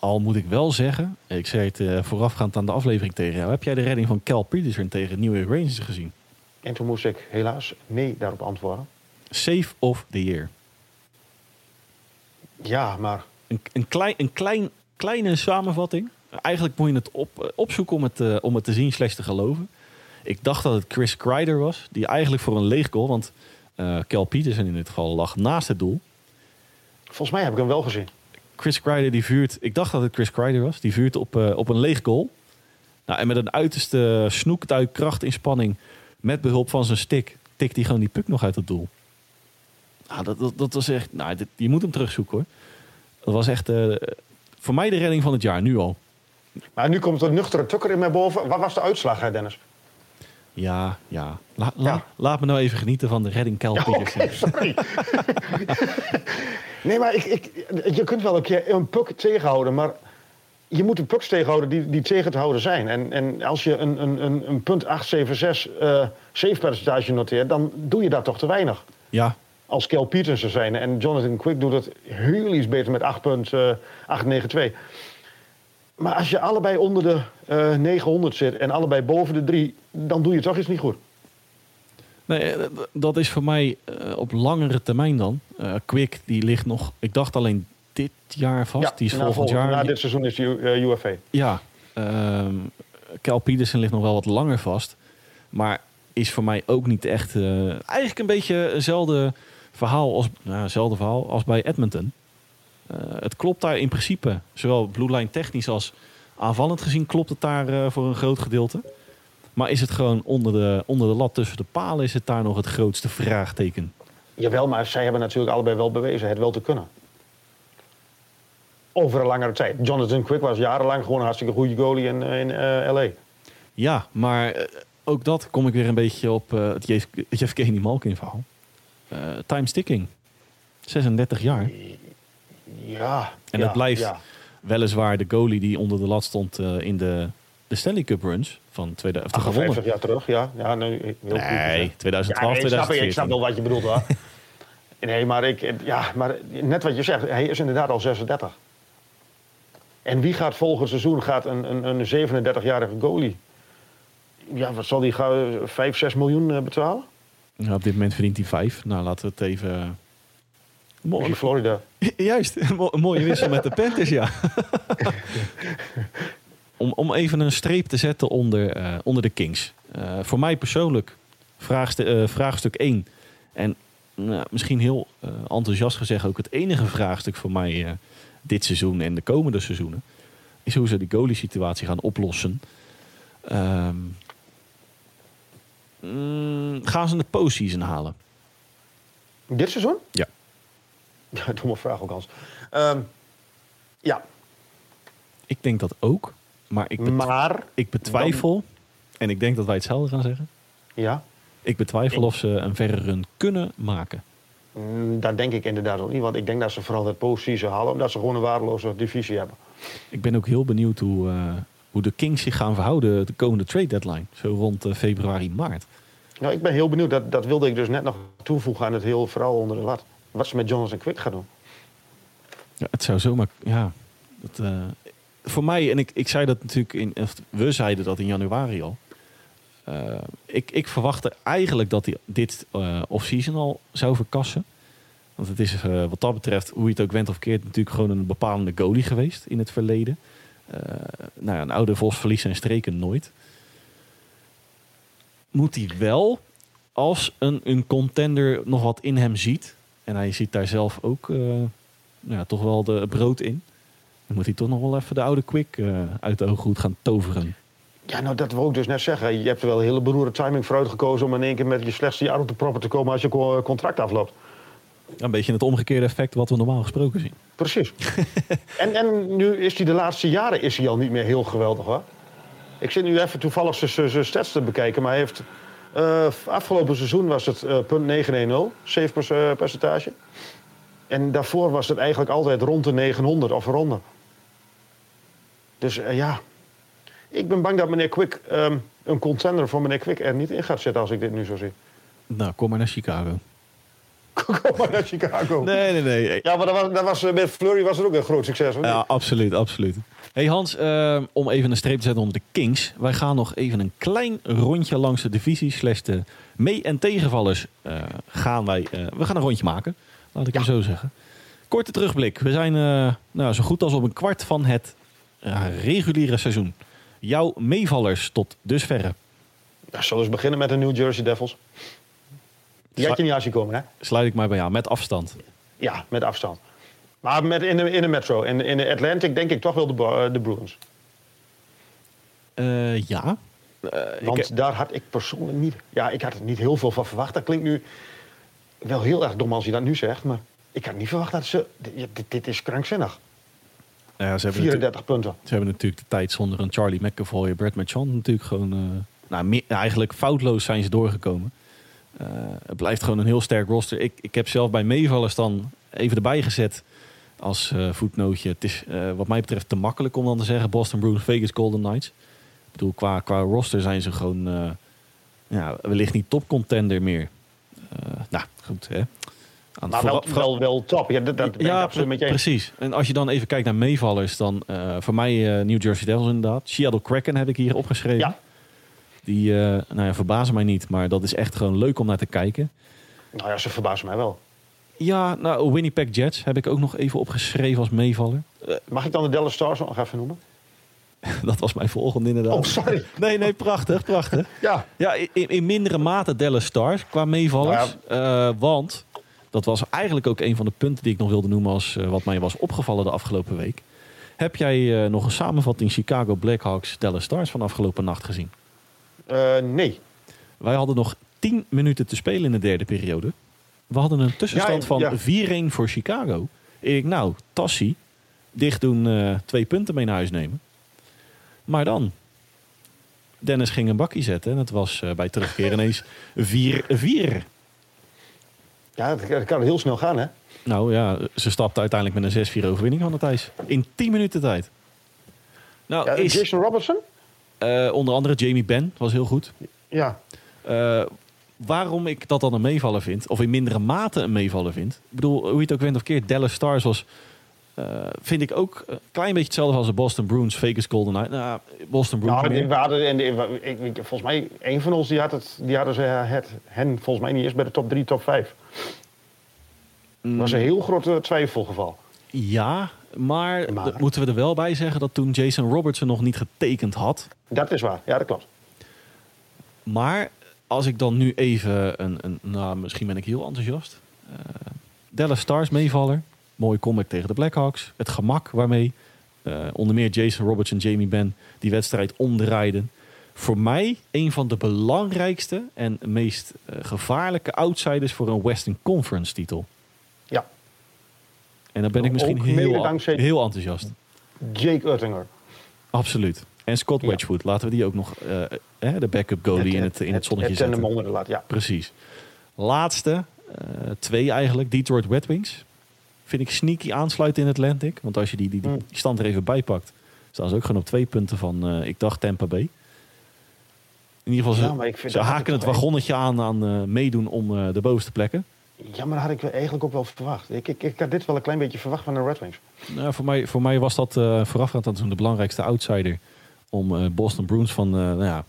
Al moet ik wel zeggen, ik zei het eh, voorafgaand aan de aflevering tegen jou. Heb jij de redding van Cal Peterson tegen New York Rangers gezien? En toen moest ik helaas nee daarop antwoorden. Save of the year. Ja, maar Een, een, klein, een klein, kleine samenvatting. Eigenlijk moet je het op, eh, opzoeken om het, om het te zien slash te geloven. Ik dacht dat het Chris Kreider was. Die eigenlijk voor een leeg goal. Want eh Cal Peterson in dit geval lag naast het doel. volgens mij heb ik hem wel gezien. Chris Kreider die vuurt... Ik dacht dat het Chris Kreider was. Die vuurt op, eh, op een leeg goal. Nou, en met een uiterste snoektuig krachtinspanning... met behulp van zijn stick... tikt hij gewoon die puck nog uit het doel. Nou, dat, dat, dat was echt... Nou, dit, je moet hem terugzoeken hoor. Dat was echt... eh, voor mij de redding van het jaar, nu al. Maar nu komt een nuchtere tukker in mij boven. Wat was de uitslag, hè, Dennis? Ja, ja. La- la- Ja. Laat me nou even genieten van de redding Cal Ja, Peterson. Oké, sorry. nee, maar ik, ik, je kunt wel een keer een puk tegenhouden, maar je moet de puks tegenhouden die, die tegen te houden zijn. En, en als je een, een, een, een punt 876 eh save percentage noteert, dan doe je dat toch te weinig. Ja, Als Kel Petersen zijn. En Jonathan Quick doet het heel iets beter met 8.892. Maar als je allebei onder de eh 900 zit en allebei boven de 3, dan doe je toch iets niet goed. nee, eh, dat is voor mij eh, op langere termijn dan. Eh, Quick, die ligt nog... Ik dacht alleen dit jaar vast. die is volgend jaar... Na dit seizoen is die eh, UFA. Ja, ehm Cal Peterson ligt nog wel wat langer vast. Maar is voor mij ook niet echt... eh, eigenlijk een beetje eenzelfde verhaal als, nou, hetzelfde verhaal als bij Edmonton. Eh, het klopt daar in principe, zowel Blue Line technisch als aanvallend gezien, klopt het daar eh, voor een groot gedeelte. Maar is het gewoon onder de, onder de lat tussen de palen, is het daar nog het grootste vraagteken? Jawel, maar zij hebben natuurlijk allebei wel bewezen het wel te kunnen. Over een langere tijd. Jonathan Quick was jarenlang gewoon een hartstikke goede goalie in, eh, in LA. Ja, maar ook dat kom ik weer een beetje op het Jeff, Jeff Kenny Malkin verhaal. Time sticking. 36 jaar. Ja. En het blijft weliswaar de goalie die onder de lat stond eh, in de, de Stanley Cup runs van 2000. Of de 58 gewonnen. jaar terug, ja. ja nee, heel goed Nee, gezegd. 2012, ja, nee, ik, snap, ik 2014. snap wel wat je bedoelt hoor. nee, maar, ik, ja, maar net wat je zegt, hij is inderdaad al 36. En wie gaat volgend seizoen gaat een, een, een 37-jarige goalie? Ja, wat zal die gauw 5, 6 miljoen eh, betalen? Ja, op dit moment verdient hij 5. Nou, laten we het even... Mooi, in Florida. Juist, een mo- een mooie wissel met de Panthers, ja. om, om even een streep te zetten onder, eh, onder de Kings. Eh, voor mij persoonlijk eh, vraagstuk 1. En nou, misschien heel eh, enthousiast gezegd ook het enige vraagstuk voor mij eh, dit seizoen en de komende seizoenen. Is hoe ze die goalie situatie gaan oplossen. Ehm, mm, gaan ze de postseason halen? Dit seizoen? Ja. Ja, domme vraag ook, Hans. Ehm, ja, Ik denk dat ook. Maar ik, Maar, ik betwijfel, en ik denk dat wij hetzelfde gaan zeggen. ja, Ik betwijfel of ze een verre run kunnen maken. mm, dat denk ik inderdaad ook niet. Want ik denk dat ze vooral dat postseason halen. Omdat ze gewoon een waardeloze divisie hebben. Ik ben ook heel benieuwd hoe, eh, hoe de Kings zich gaan verhouden de komende trade deadline. Zo rond eh, februari, maart. Nou, ik ben heel benieuwd. Dat, dat wilde ik dus net nog toevoegen aan het heel verhaal onder de lat. Wat ze met Jonathan Quick gaan doen. Ja, het zou zomaar. Ja, dat, eh, voor mij, en ik, ik zei dat natuurlijk in. We zeiden dat in januari al. Eh, ik, ik verwachtte eigenlijk dat hij dit eh off-season al zou verkassen. Want het is wat dat betreft, hoe je het ook went of keert, natuurlijk gewoon een bepalende goalie geweest in het verleden. Nou ja, een oude Vos verliest zijn streken nooit. Moet hij wel, als een, een contender nog wat in hem ziet, en hij ziet daar zelf ook eh, nou ja, toch wel de brood in, dan moet hij toch nog wel even de oude Quick eh, uit de ooghoed gaan toveren. Ja, nou dat wil ik dus net zeggen. Je hebt er wel een hele beroerde timing voor uitgekozen om in één keer met je slechtste jaar op de proppen te komen als je co- contract afloopt. Een beetje het omgekeerde effect wat we normaal gesproken zien. Precies. en, en nu is hij de laatste jaren is hij al niet meer heel geweldig hoor. Ik zit nu even toevallig zijn stats te bekijken, maar hij heeft eh, afgelopen seizoen was het eh punt 910, save eh, percentage. En daarvoor was het eigenlijk altijd rond de 900 of eronder. Dus ja, ik ben bang dat meneer Quick ehm, een contender voor meneer Quick er niet in gaat zitten als ik dit nu zo zie. Nou, kom maar naar Chicago. Kom maar naar Chicago. Nee, nee, nee. Ja, maar dat was, dat was, met Flurry was het ook een groot succes. hoor. Ja, absoluut, absoluut. Hey Hans, eh, om even een streep te zetten onder de Kings. Wij gaan nog even een klein rondje langs de divisie slash de mee- en tegenvallers eh, gaan wij... eh, we gaan een rondje maken, laat ik hem zo zeggen. Korte terugblik. We zijn eh, nou, zo goed als op een kwart van het eh, reguliere seizoen. Jouw meevallers tot dusverre. Nou, zullen we eens beginnen met de New Jersey Devils. Die had je niet aan zien komen, hè? Sluit ik mij bij jou, met afstand. Ja, met afstand. Maar met in, de, in de Metro. In, in de Atlantic denk ik toch wel de, eh, de Bruins. Eh, ja. Eh, Want ik, daar had ik persoonlijk niet... Ja, ik had er niet heel veel van verwacht. Dat klinkt nu wel heel erg dom als je dat nu zegt. Maar ik had niet verwacht dat ze... Dit, dit- is krankzinnig. nou ja, ze, hebben natuurlijk, 34 punten. ze hebben natuurlijk de tijd zonder een Charlie McAvoy en Brad Marchand natuurlijk gewoon... nou, meer- eigenlijk foutloos zijn ze doorgekomen. Het blijft gewoon een heel sterk roster. Ik, ik heb zelf bij meevallers dan even erbij gezet als eh, voetnootje. Het is eh, wat mij betreft te makkelijk om dan te zeggen Boston Bruins, Vegas Golden Knights. Ik bedoel, qua, qua roster zijn ze gewoon eh, ja, wellicht niet top contender meer. Nou, goed hè. Aan Maar wel, wel, wel top. Ja, dat, dat ja, absoluut met je precies. En als je dan even kijkt naar meevallers, dan voor mij New Jersey Devils inderdaad. Seattle Kraken heb ik hier opgeschreven. Ja. Die eh, nou ja, verbazen mij niet, maar dat is echt gewoon leuk om naar te kijken. Nou ja, ze verbazen mij wel. Ja, nou, Winnipeg Jets heb ik ook nog even opgeschreven als meevaller. Eh, Mag ik dan de Dallas Stars nog even noemen? dat was mijn volgende inderdaad. Oh, sorry. Nee, nee, prachtig, prachtig. Ja. Ja, in, in mindere mate Dallas Stars qua meevallers. Eh, want dat was eigenlijk ook een van de punten die ik nog wilde noemen als eh, wat mij was opgevallen de afgelopen week. Heb jij nog een samenvatting Chicago Blackhawks Dallas Stars van afgelopen nacht gezien? Nee. Wij hadden nog 10 minuten te spelen in de derde periode. We hadden een tussenstand Ja, van ja. 4-1 voor Chicago. Ik nou, Tassie, dicht doen, eh, twee punten mee naar huis nemen. Maar dan, Dennis ging een bakkie zetten en het was eh, bij terugkeer ineens 4-4. Ja, dat, kan heel snel gaan, hè? Nou ja, ze stapte uiteindelijk met een 6-4 overwinning van het ijs. In 10 minuten tijd. Nou, Ja, is Jason Robertson? eh, onder andere Jamie Benn, was heel goed. Ja. Eh, waarom ik dat dan een meevaller vind, of in mindere mate een meevaller vind. Ik bedoel, hoe je het ook went of keert, Dallas Stars was, eh, vind ik ook een klein beetje hetzelfde als de Boston Bruins, Vegas Golden Knights. Nou, Boston Bruins Nou, meer. we hadden, en, ik, ik, ik- volgens mij, een van ons die had het, die hadden ze het, hen volgens mij niet eens bij de top 3, top 5. Dat was een heel groot eh, twijfelgeval. Ja, maar, Maar- moeten we er wel bij zeggen dat toen Jason Robertson nog niet getekend had. Dat is waar, ja, dat klopt. Maar als ik dan nu even een, een nou, misschien ben ik heel enthousiast. Eh, Dallas Stars meevaller. Mooie comeback tegen de Blackhawks. Het gemak waarmee eh, onder meer Jason Roberts en Jamie Benn die wedstrijd omdraaiden. Voor mij een van de belangrijkste en meest eh, gevaarlijke outsiders voor een Western Conference titel. Ja, En dan ben ik misschien heel, heel enthousiast. Jake Uttinger. Absoluut. En Scott Ja. Wedgwood, laten we die ook nog, eh, hè, de backup goalie in het, in het zonnetje het zetten. onder de laat, ja. Precies. Laatste, eh, twee eigenlijk, Detroit Red Wings. Vind ik sneaky aansluiten in Atlantic. Want als je die, die, die, Mm. die stand er even bij pakt, staan ze ook gewoon op twee punten van, eh, ik dacht Tampa Bay. In ieder geval, Ja, ze, maar ik vind ze haken het wagonnetje aan aan eh, meedoen om eh, de bovenste plekken. Ja, maar dat had ik eigenlijk ook wel verwacht. Ik, ik, ik had dit wel een klein beetje verwacht van de Red Wings. Nou, voor, mij, voor mij was dat eh voorafgaand aan toen de belangrijkste outsider om eh, Boston Bruins van, eh, nou ja,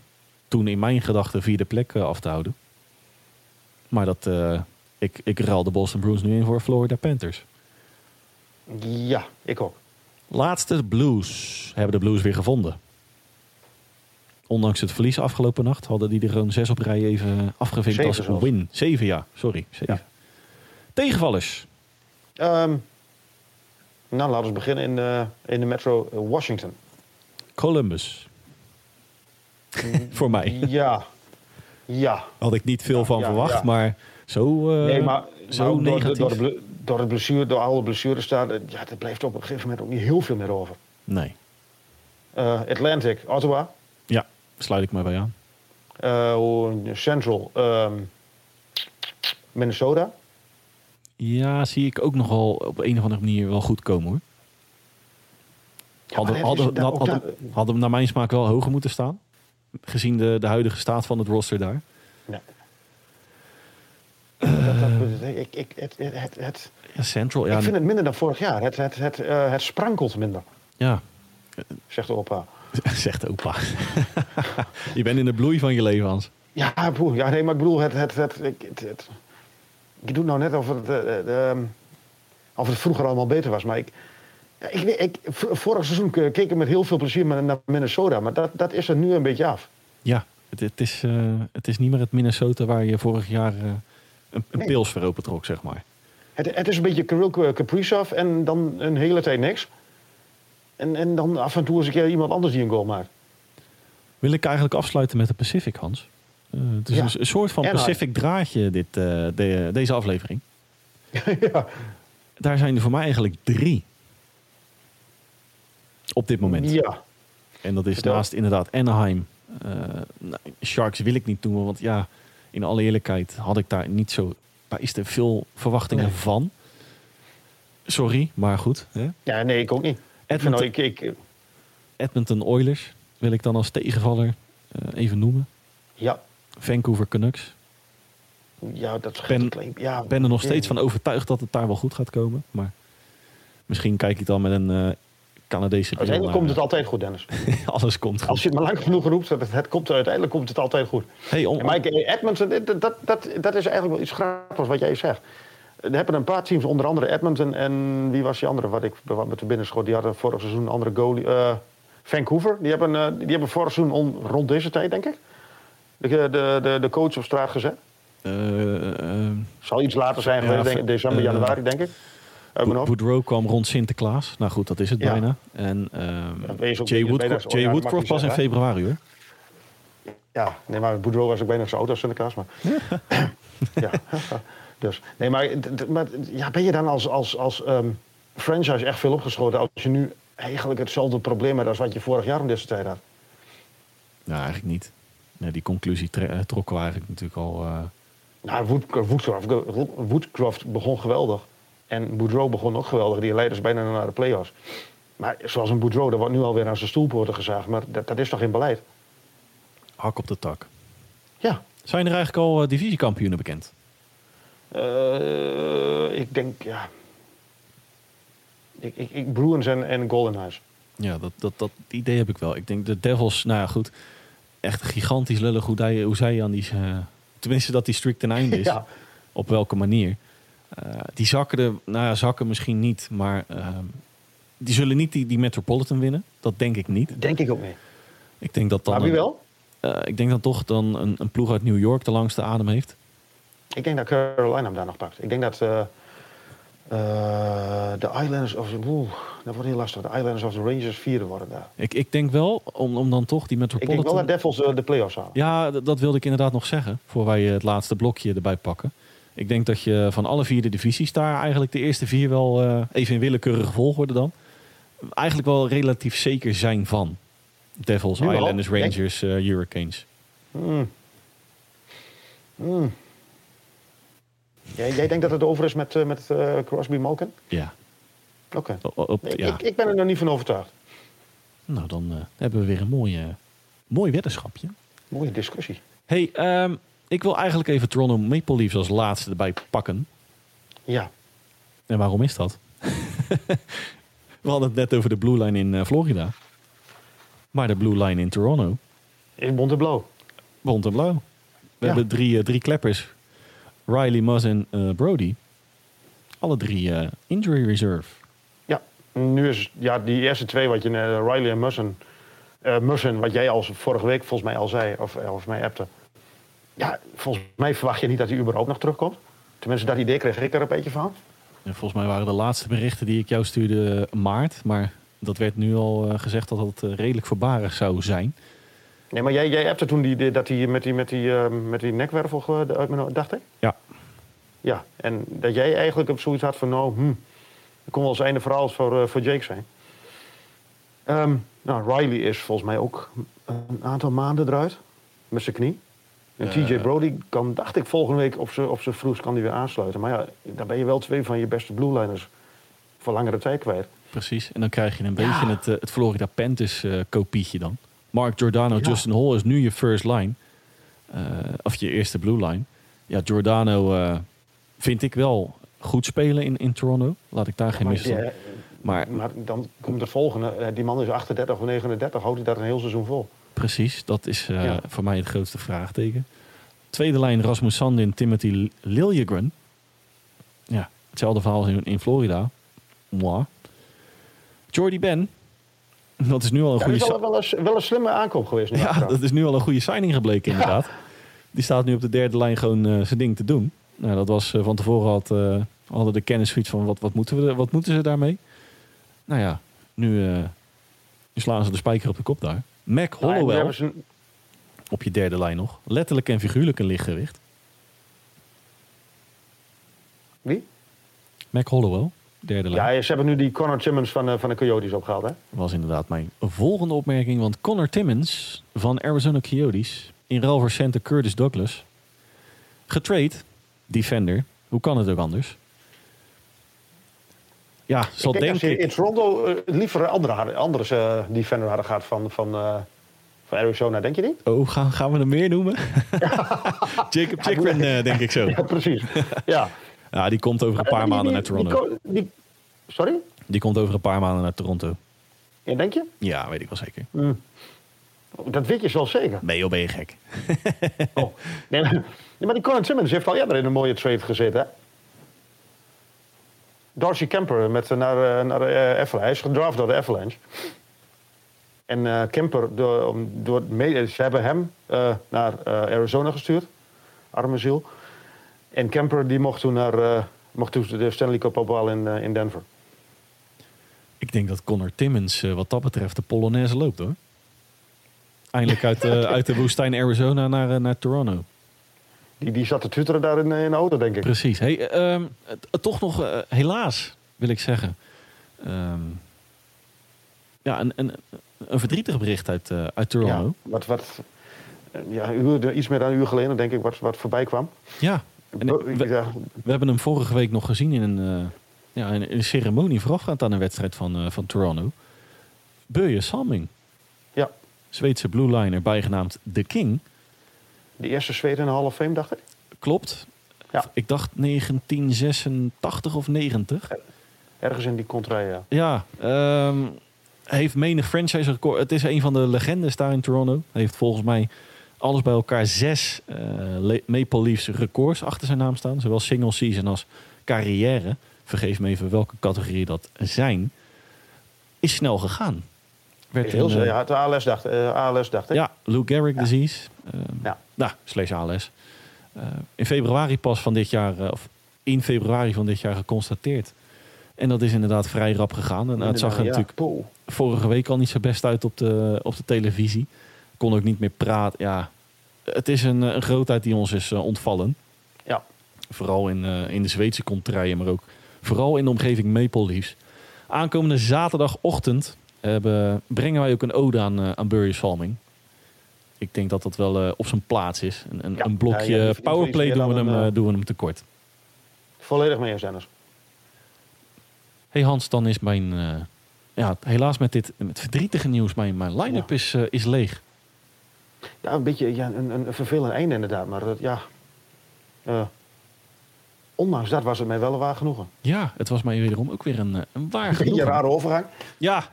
toen in mijn gedachten vierde plek eh, af te houden. Maar dat, ik, ik ruil de Boston Bruins nu in voor Florida Panthers. Ja, ik ook. Laatste Blues hebben de Blues weer gevonden. Ondanks het verlies afgelopen nacht hadden die er gewoon zes op rij even afgevinkt Zeven als een win. Zeven, ja. Sorry. Zeven. Ja. Tegenvallers. Ehm, nou, laten we beginnen in, eh, in de metro Washington. Columbus. Voor mij. Ja, ja. Had ik niet veel Ja, van ja, verwacht, ja. maar zo, eh, Nee, maar, zo maar ook door, de, negatief. door, de, door, het blessure, door alle blessures staan, eh, ja, er blijft op een gegeven moment ook niet heel veel meer over. Nee. Eh, Atlantic, Ottawa. Ja, sluit ik maar bij aan. Hoe- Central, ehm, Minnesota. Ja, zie ik ook nogal op een of andere manier wel goed komen hoor. Hadden, is- hadden, hadden, hadden we naar mijn smaak wel hoger moeten staan. Gezien de, de huidige staat van het roster daar. Ja. Dat- ik, ik, het, het, het, Ja, Central, ja. ik vind het minder dan vorig jaar. Het, het, het, eh, het sprankelt minder, ja. zegt opa. Zegt opa. je bent in de bloei van je leven, Hans. Ja, broer, ja, nee, maar ik bedoel, het, het, het, ik- het, het, je doet nou net of het, eh, eh, ehm, of het vroeger allemaal beter was. Maar ik, ik, ik, vorig seizoen keek ik met heel veel plezier naar Minnesota. Maar dat, dat is er nu een beetje af. Ja, het, het, is, eh, het is niet meer het Minnesota waar je vorig jaar eh, een, een Nee. pils voor opentrok, zeg maar. Het, het is een beetje Kirill Kaprizov en dan een hele tijd niks. En, en dan af en toe eens een keer iemand anders die een goal maakt. Wil ik eigenlijk afsluiten met de Pacific, Hans? Eh, het is Ja. een, een soort van En. Pacific draadje, dit, de- deze aflevering. ja. Daar zijn er voor mij eigenlijk drie. Op dit moment. ja. En dat is naast inderdaad Anaheim. Nou, Sharks wil ik niet noemen, want ja, in alle eerlijkheid had ik daar niet zo. Daar is er veel verwachtingen Nee. van. Sorry, maar goed. Hè? ja, nee, ik ook niet. Edmonton, nou, ik, ik, Edmonton Oilers wil ik dan als tegenvaller eh, even noemen. ja, Vancouver Canucks. ja, dat Ben- klein... Ja, ben er nog steeds ja. van overtuigd dat het daar wel goed gaat komen. Maar misschien kijk ik dan met een eh, Canadese Uiteindelijk komt het altijd goed, Dennis. Alles komt Als goed. je het maar lang genoeg roept, het, het komt, uiteindelijk komt het altijd goed. Hey, om, Mike Edmonton, dat, dat, dat, dat is eigenlijk wel iets grappigs wat jij zegt. Er hebben een paar teams, onder andere Edmonton en wie was die andere wat ik wat me te binnen schoot? Die hadden vorig seizoen een andere goalie. eh, Vancouver, die hebben, eh, die hebben vorig seizoen on- rond deze tijd, denk ik, de, de, de, de coach op straat gezet. eh, eh, Zal iets later zijn Ja, denk december, eh, januari, denk ik. Woodrow kwam rond Sinterklaas. Nou goed, dat is het Ja. bijna. En ehm, Jay, Woodcroft, Jay Woodcroft pas in februari hoor. Ja, nee, maar Boudreau was ook bijna zo oud als Sinterklaas. Maar... ja, dus. Nee, maar, maar ja, ben je dan als, als, als ehm, franchise echt veel opgeschoten... als je nu eigenlijk hetzelfde probleem hebt als wat je vorig jaar om deze tijd had? Nou, eigenlijk niet. Nee, die conclusie eh, trokken we eigenlijk natuurlijk al. eh, Nou, Wood, Woodcroft, Woodcroft begon geweldig. En Boudreau begon ook geweldig. Die leidden ze bijna naar de play-offs. Maar zoals een Boudreau, daar wordt nu alweer aan zijn stoelpoorten gezaagd. Maar dat, dat is toch geen beleid? hak op de tak. Ja. Zijn er eigenlijk al eh, divisiekampioenen bekend? Eh, ik denk, ja... Ik, ik, ik, Bruins en, en Golden Knights. Ja, dat, dat, dat idee heb ik wel. Ik denk de Devils, nou ja, goed. Echt gigantisch lullig hoe, die, hoe zij aan die. eh, tenminste, dat die streak ten einde is. Ja. Op welke manier. Eh, die zakken er, nou ja, zakken misschien niet, maar. ehm, die zullen niet die, die Metropolitan winnen. Dat denk ik niet. Denk ik ook niet. Ik denk dat dan. Maar wie een- wel? eh, ik denk dan toch dan een, een ploeg uit New York de langste adem heeft. Ik denk dat Carolina hem daar nog pakt. Ik denk dat eh, de Islanders of oeh, dat wordt heel lastig. De Islanders of de Rangers vierde worden daar. Ik, ik denk wel, om, om dan toch die Ik denk Metropolitan... wel dat Devils de play-offs halen. Ja, dat wilde ik inderdaad nog zeggen. Voor wij het laatste blokje erbij pakken. Ik denk dat je van alle vier de divisies daar eigenlijk de eerste vier wel eh, even in willekeurige volgorde dan. Eigenlijk wel relatief zeker zijn van. Devils, Nu? Islanders, Rangers, eh, Hurricanes. Hmm. Hmm. Jij, jij denkt dat het over is met, eh, met Crosby Malkin? Ja. Oké. Ja. ik, ik ben er nog niet van overtuigd. Nou, dan hebben we weer een mooie, mooi weddenschapje. Mooie discussie. hey, ehm, ik wil eigenlijk even Toronto Maple Leafs als laatste erbij pakken. Ja. En waarom is dat? we hadden het net over de Blue Line in eh, Florida. Maar de Blue Line in Toronto, In Monteblauw. bont en blauw. We Ja. hebben drie, eh, drie kleppers. Riley, Muzz en eh, Brody. Alle drie injury reserve. Ja. Nu is ja, die eerste twee, wat je, eh, Riley en Mussen, Mussen, wat jij al vorige week volgens mij al zei, of, of mij appte. Ja, volgens mij verwacht je niet dat hij überhaupt nog terugkomt. Tenminste, dat idee kreeg ik er een beetje van. En volgens mij waren de laatste berichten die ik jou stuurde maart. Maar dat werd nu al eh, gezegd dat dat eh, redelijk voorbarig zou zijn. Nee, maar jij, jij appte toen die, die- dat hij met die, met die, eh, met die nekwervel ge- uit mijn hoofd, dacht ik? Ja, Ja, en dat jij eigenlijk op zoiets had van, nou, hm, dat kon wel eens einde verhaal voor, eh, voor Jake zijn. Ehm, nou, Riley is volgens mij ook een aantal maanden eruit met zijn knie. En. TJ Brody kan, dacht ik, volgende week op zijn op vroegst kan hij weer aansluiten. Maar ja, dan ben je wel twee van je beste blue liners voor langere tijd kwijt. precies. En dan krijg je een Ja. beetje het, eh, het Florida Panthers eh, kopietje dan. Mark Giordano, Ja. Justin Hall is nu je first line. Eh, of je eerste blue line. Ja, Giordano eh, vind ik wel goed spelen in, in Toronto. Laat ik daar geen Maar, ja, Maar maar dan komt het volgende. Die man is 38 of 39, houdt hij dat een heel seizoen vol? Precies, dat is eh, Ja. voor mij het grootste vraagteken. Tweede lijn Rasmus Sandin, Timothy Liljegren. Ja, hetzelfde verhaal als in, in Florida. Moi. Jordy Ben. Dat is nu al een Ja, dat goede... is wel, wel, een, wel een slimme aankoop geweest. Nu Ja, achteraf. dat is nu al een goede signing gebleken inderdaad. Die staat nu op de derde lijn gewoon eh, zijn ding te doen. Nou, dat was eh, van tevoren had, eh, hadden de kennis zoiets van wat, wat, moeten we, wat moeten ze daarmee? Nou ja, nu, eh, nu slaan ze de spijker op de kop daar. Mac Nou, Hollowell op je derde lijn nog. Letterlijk en figuurlijk een lichtgewicht. Wie? Mac Hollowell, derde lijn. Ja, ze hebben nu die Connor Timmons van, eh, van de Coyotes opgehaald, hè? was inderdaad mijn volgende opmerking. Want Connor Timmons van Arizona Coyotes in ruil voor center Curtis Douglas getrade, defender. Hoe kan het ook anders? Ja, zal ik denk denk als je ik... in Toronto eh, liever een andere, andere eh, defender hadden gehad van, van, eh, van Arizona, denk je niet? Oh, gaan, gaan we er meer noemen? Jacob Chikrin, eh, denk ik zo. Ja, precies. ja. Ja, die komt over een paar Die- maanden die- naar Toronto. die die- sorry? Die komt over een paar maanden naar Toronto. Ja, denk je? Ja, weet ik wel zeker. Dat weet je zo zeker. Nee, joh, ben je gek. Oh. Nee, maar, die Colin Simmons heeft al eerder in een mooie trade gezeten. Hè? Darcy Kemper met, eh, naar, eh, naar eh, Avalanche. Hij is gedraft door de Avalanche. En eh, Kemper, door, door, ze hebben hem eh, naar eh, Arizona gestuurd. Arme ziel. En Kemper die mocht toen, naar, eh, mocht toen de Stanley Cup ophalen in, eh, in Denver. Ik denk dat Connor Timmons eh, wat dat betreft de Polonaise loopt hoor. Eindelijk uit, eh, uit de woestijn Arizona naar, eh, naar Toronto. Die, die zat te twitteren daar in, eh, in de auto, denk ik. Precies. Hey, ehm, het- het toch nog, eh, helaas wil ik zeggen. Ehm, ja, een, een, een verdrietig bericht uit, eh, uit Toronto. Ja, wat, wat, eh, ja, uur, iets meer dan een uur geleden, denk ik, wat, wat voorbij kwam. Ja. We, we hebben hem vorige week nog gezien in een, eh, ja, in een ceremonie voorafgaand aan een wedstrijd van, eh, van Toronto. Börje Salming, ja, Zweedse blue liner, bijgenaamd The King. De eerste Zweed in de Hall of Fame, dacht ik. Klopt. Ja. Ik dacht 1986 of 90. Ergens in die contra, ja. Ja, ehm, heeft menig franchise record. Het is een van de legendes daar in Toronto. Heeft volgens mij alles bij elkaar zes eh, Le- Maple Leafs records achter zijn naam staan. Zowel single season als carrière. Vergeef me even welke categorie dat zijn. Is snel gegaan. Werd Heel een, eh, ja, het ALS dacht, eh, ALS dacht ik. ja, Lou Gehrig disease. Ehm, Ja. Nou, slash ALS. Eh, in februari pas van dit jaar, eh, of in februari van dit jaar geconstateerd. En dat is inderdaad vrij rap gegaan. En het zag er Ja, natuurlijk vorige week al niet zo best uit op de, op de televisie. Kon ook niet meer praten. Ja, het is een, eh, een grootheid die ons is eh, ontvallen. Ja. Vooral in, eh, in de Zweedse contraien, maar ook vooral in de omgeving Maple Leafs. Aankomende zaterdagochtend hebben, brengen wij ook een ode aan, uh, aan. Ik denk dat dat wel uh, op zijn plaats is. Een, een, Ja, een blokje ja, ja, die- powerplay doen we, hem, eh, doen we hem tekort. Volledig mee eens, Dennis. hey Hans, dan is mijn... eh, ja, helaas met dit met verdrietige nieuws, mijn, mijn line-up is, eh, is leeg. Ja, een beetje ja, een, een vervelend einde inderdaad. Maar dat, ja... eh, ondanks dat was het mij wel een waar genoegen. Ja, het was mij wederom ook weer een, eh, een waar beetje een genoegen. rare overgang. Ja,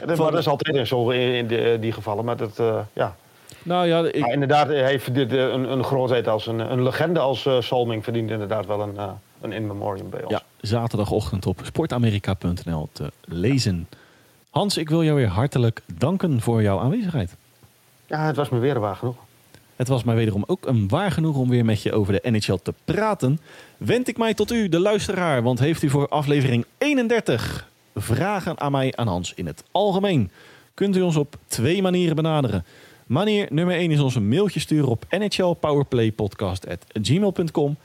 Ja, dat, maar dat is altijd zo, in, in die, die gevallen. Maar dat, eh, ja. nou ja, ik, Maar inderdaad, heeft eh, een, een grootheid als een, een legende als eh, Salming verdient inderdaad wel een, eh, een in memoriam bij ons. Ja, zaterdagochtend op sportamerika.nl te lezen. Hans, ik wil jou weer hartelijk danken voor jouw aanwezigheid. Ja, het was me weer een waar genoeg. Het was mij wederom ook een waar genoeg om weer met je over de NHL te praten. Wend ik mij tot u, de luisteraar, want heeft u voor aflevering 31 vragen aan mij aan Hans in het algemeen? Kunt u ons op twee manieren benaderen. Manier nummer 1 is ons een mailtje sturen op nhlpowerplaypodcast.gmail.com.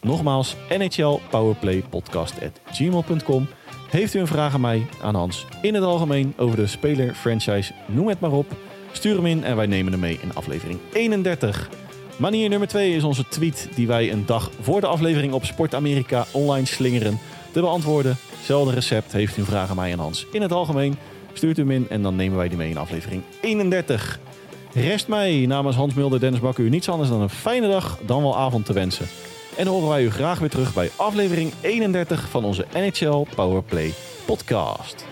Nogmaals, nhlpowerplaypodcast.gmail.com. Heeft u een vraag aan mij, aan Hans, in het algemeen over de speler, franchise, noem het maar op. Stuur hem in en wij nemen hem mee in aflevering 31. Manier nummer 2 is onze tweet die wij een dag voor de aflevering op Sport Amerika online slingeren. Te beantwoorden, zelfde recept, heeft u vraag aan mij en Hans. In het algemeen, stuurt u hem in en dan nemen wij die mee in aflevering 31. Rest mij namens Hans Mulder, Dennis Bakker u niets anders dan een fijne dag, dan wel avond te wensen. En horen wij u graag weer terug bij aflevering 31 van onze NHL Powerplay podcast.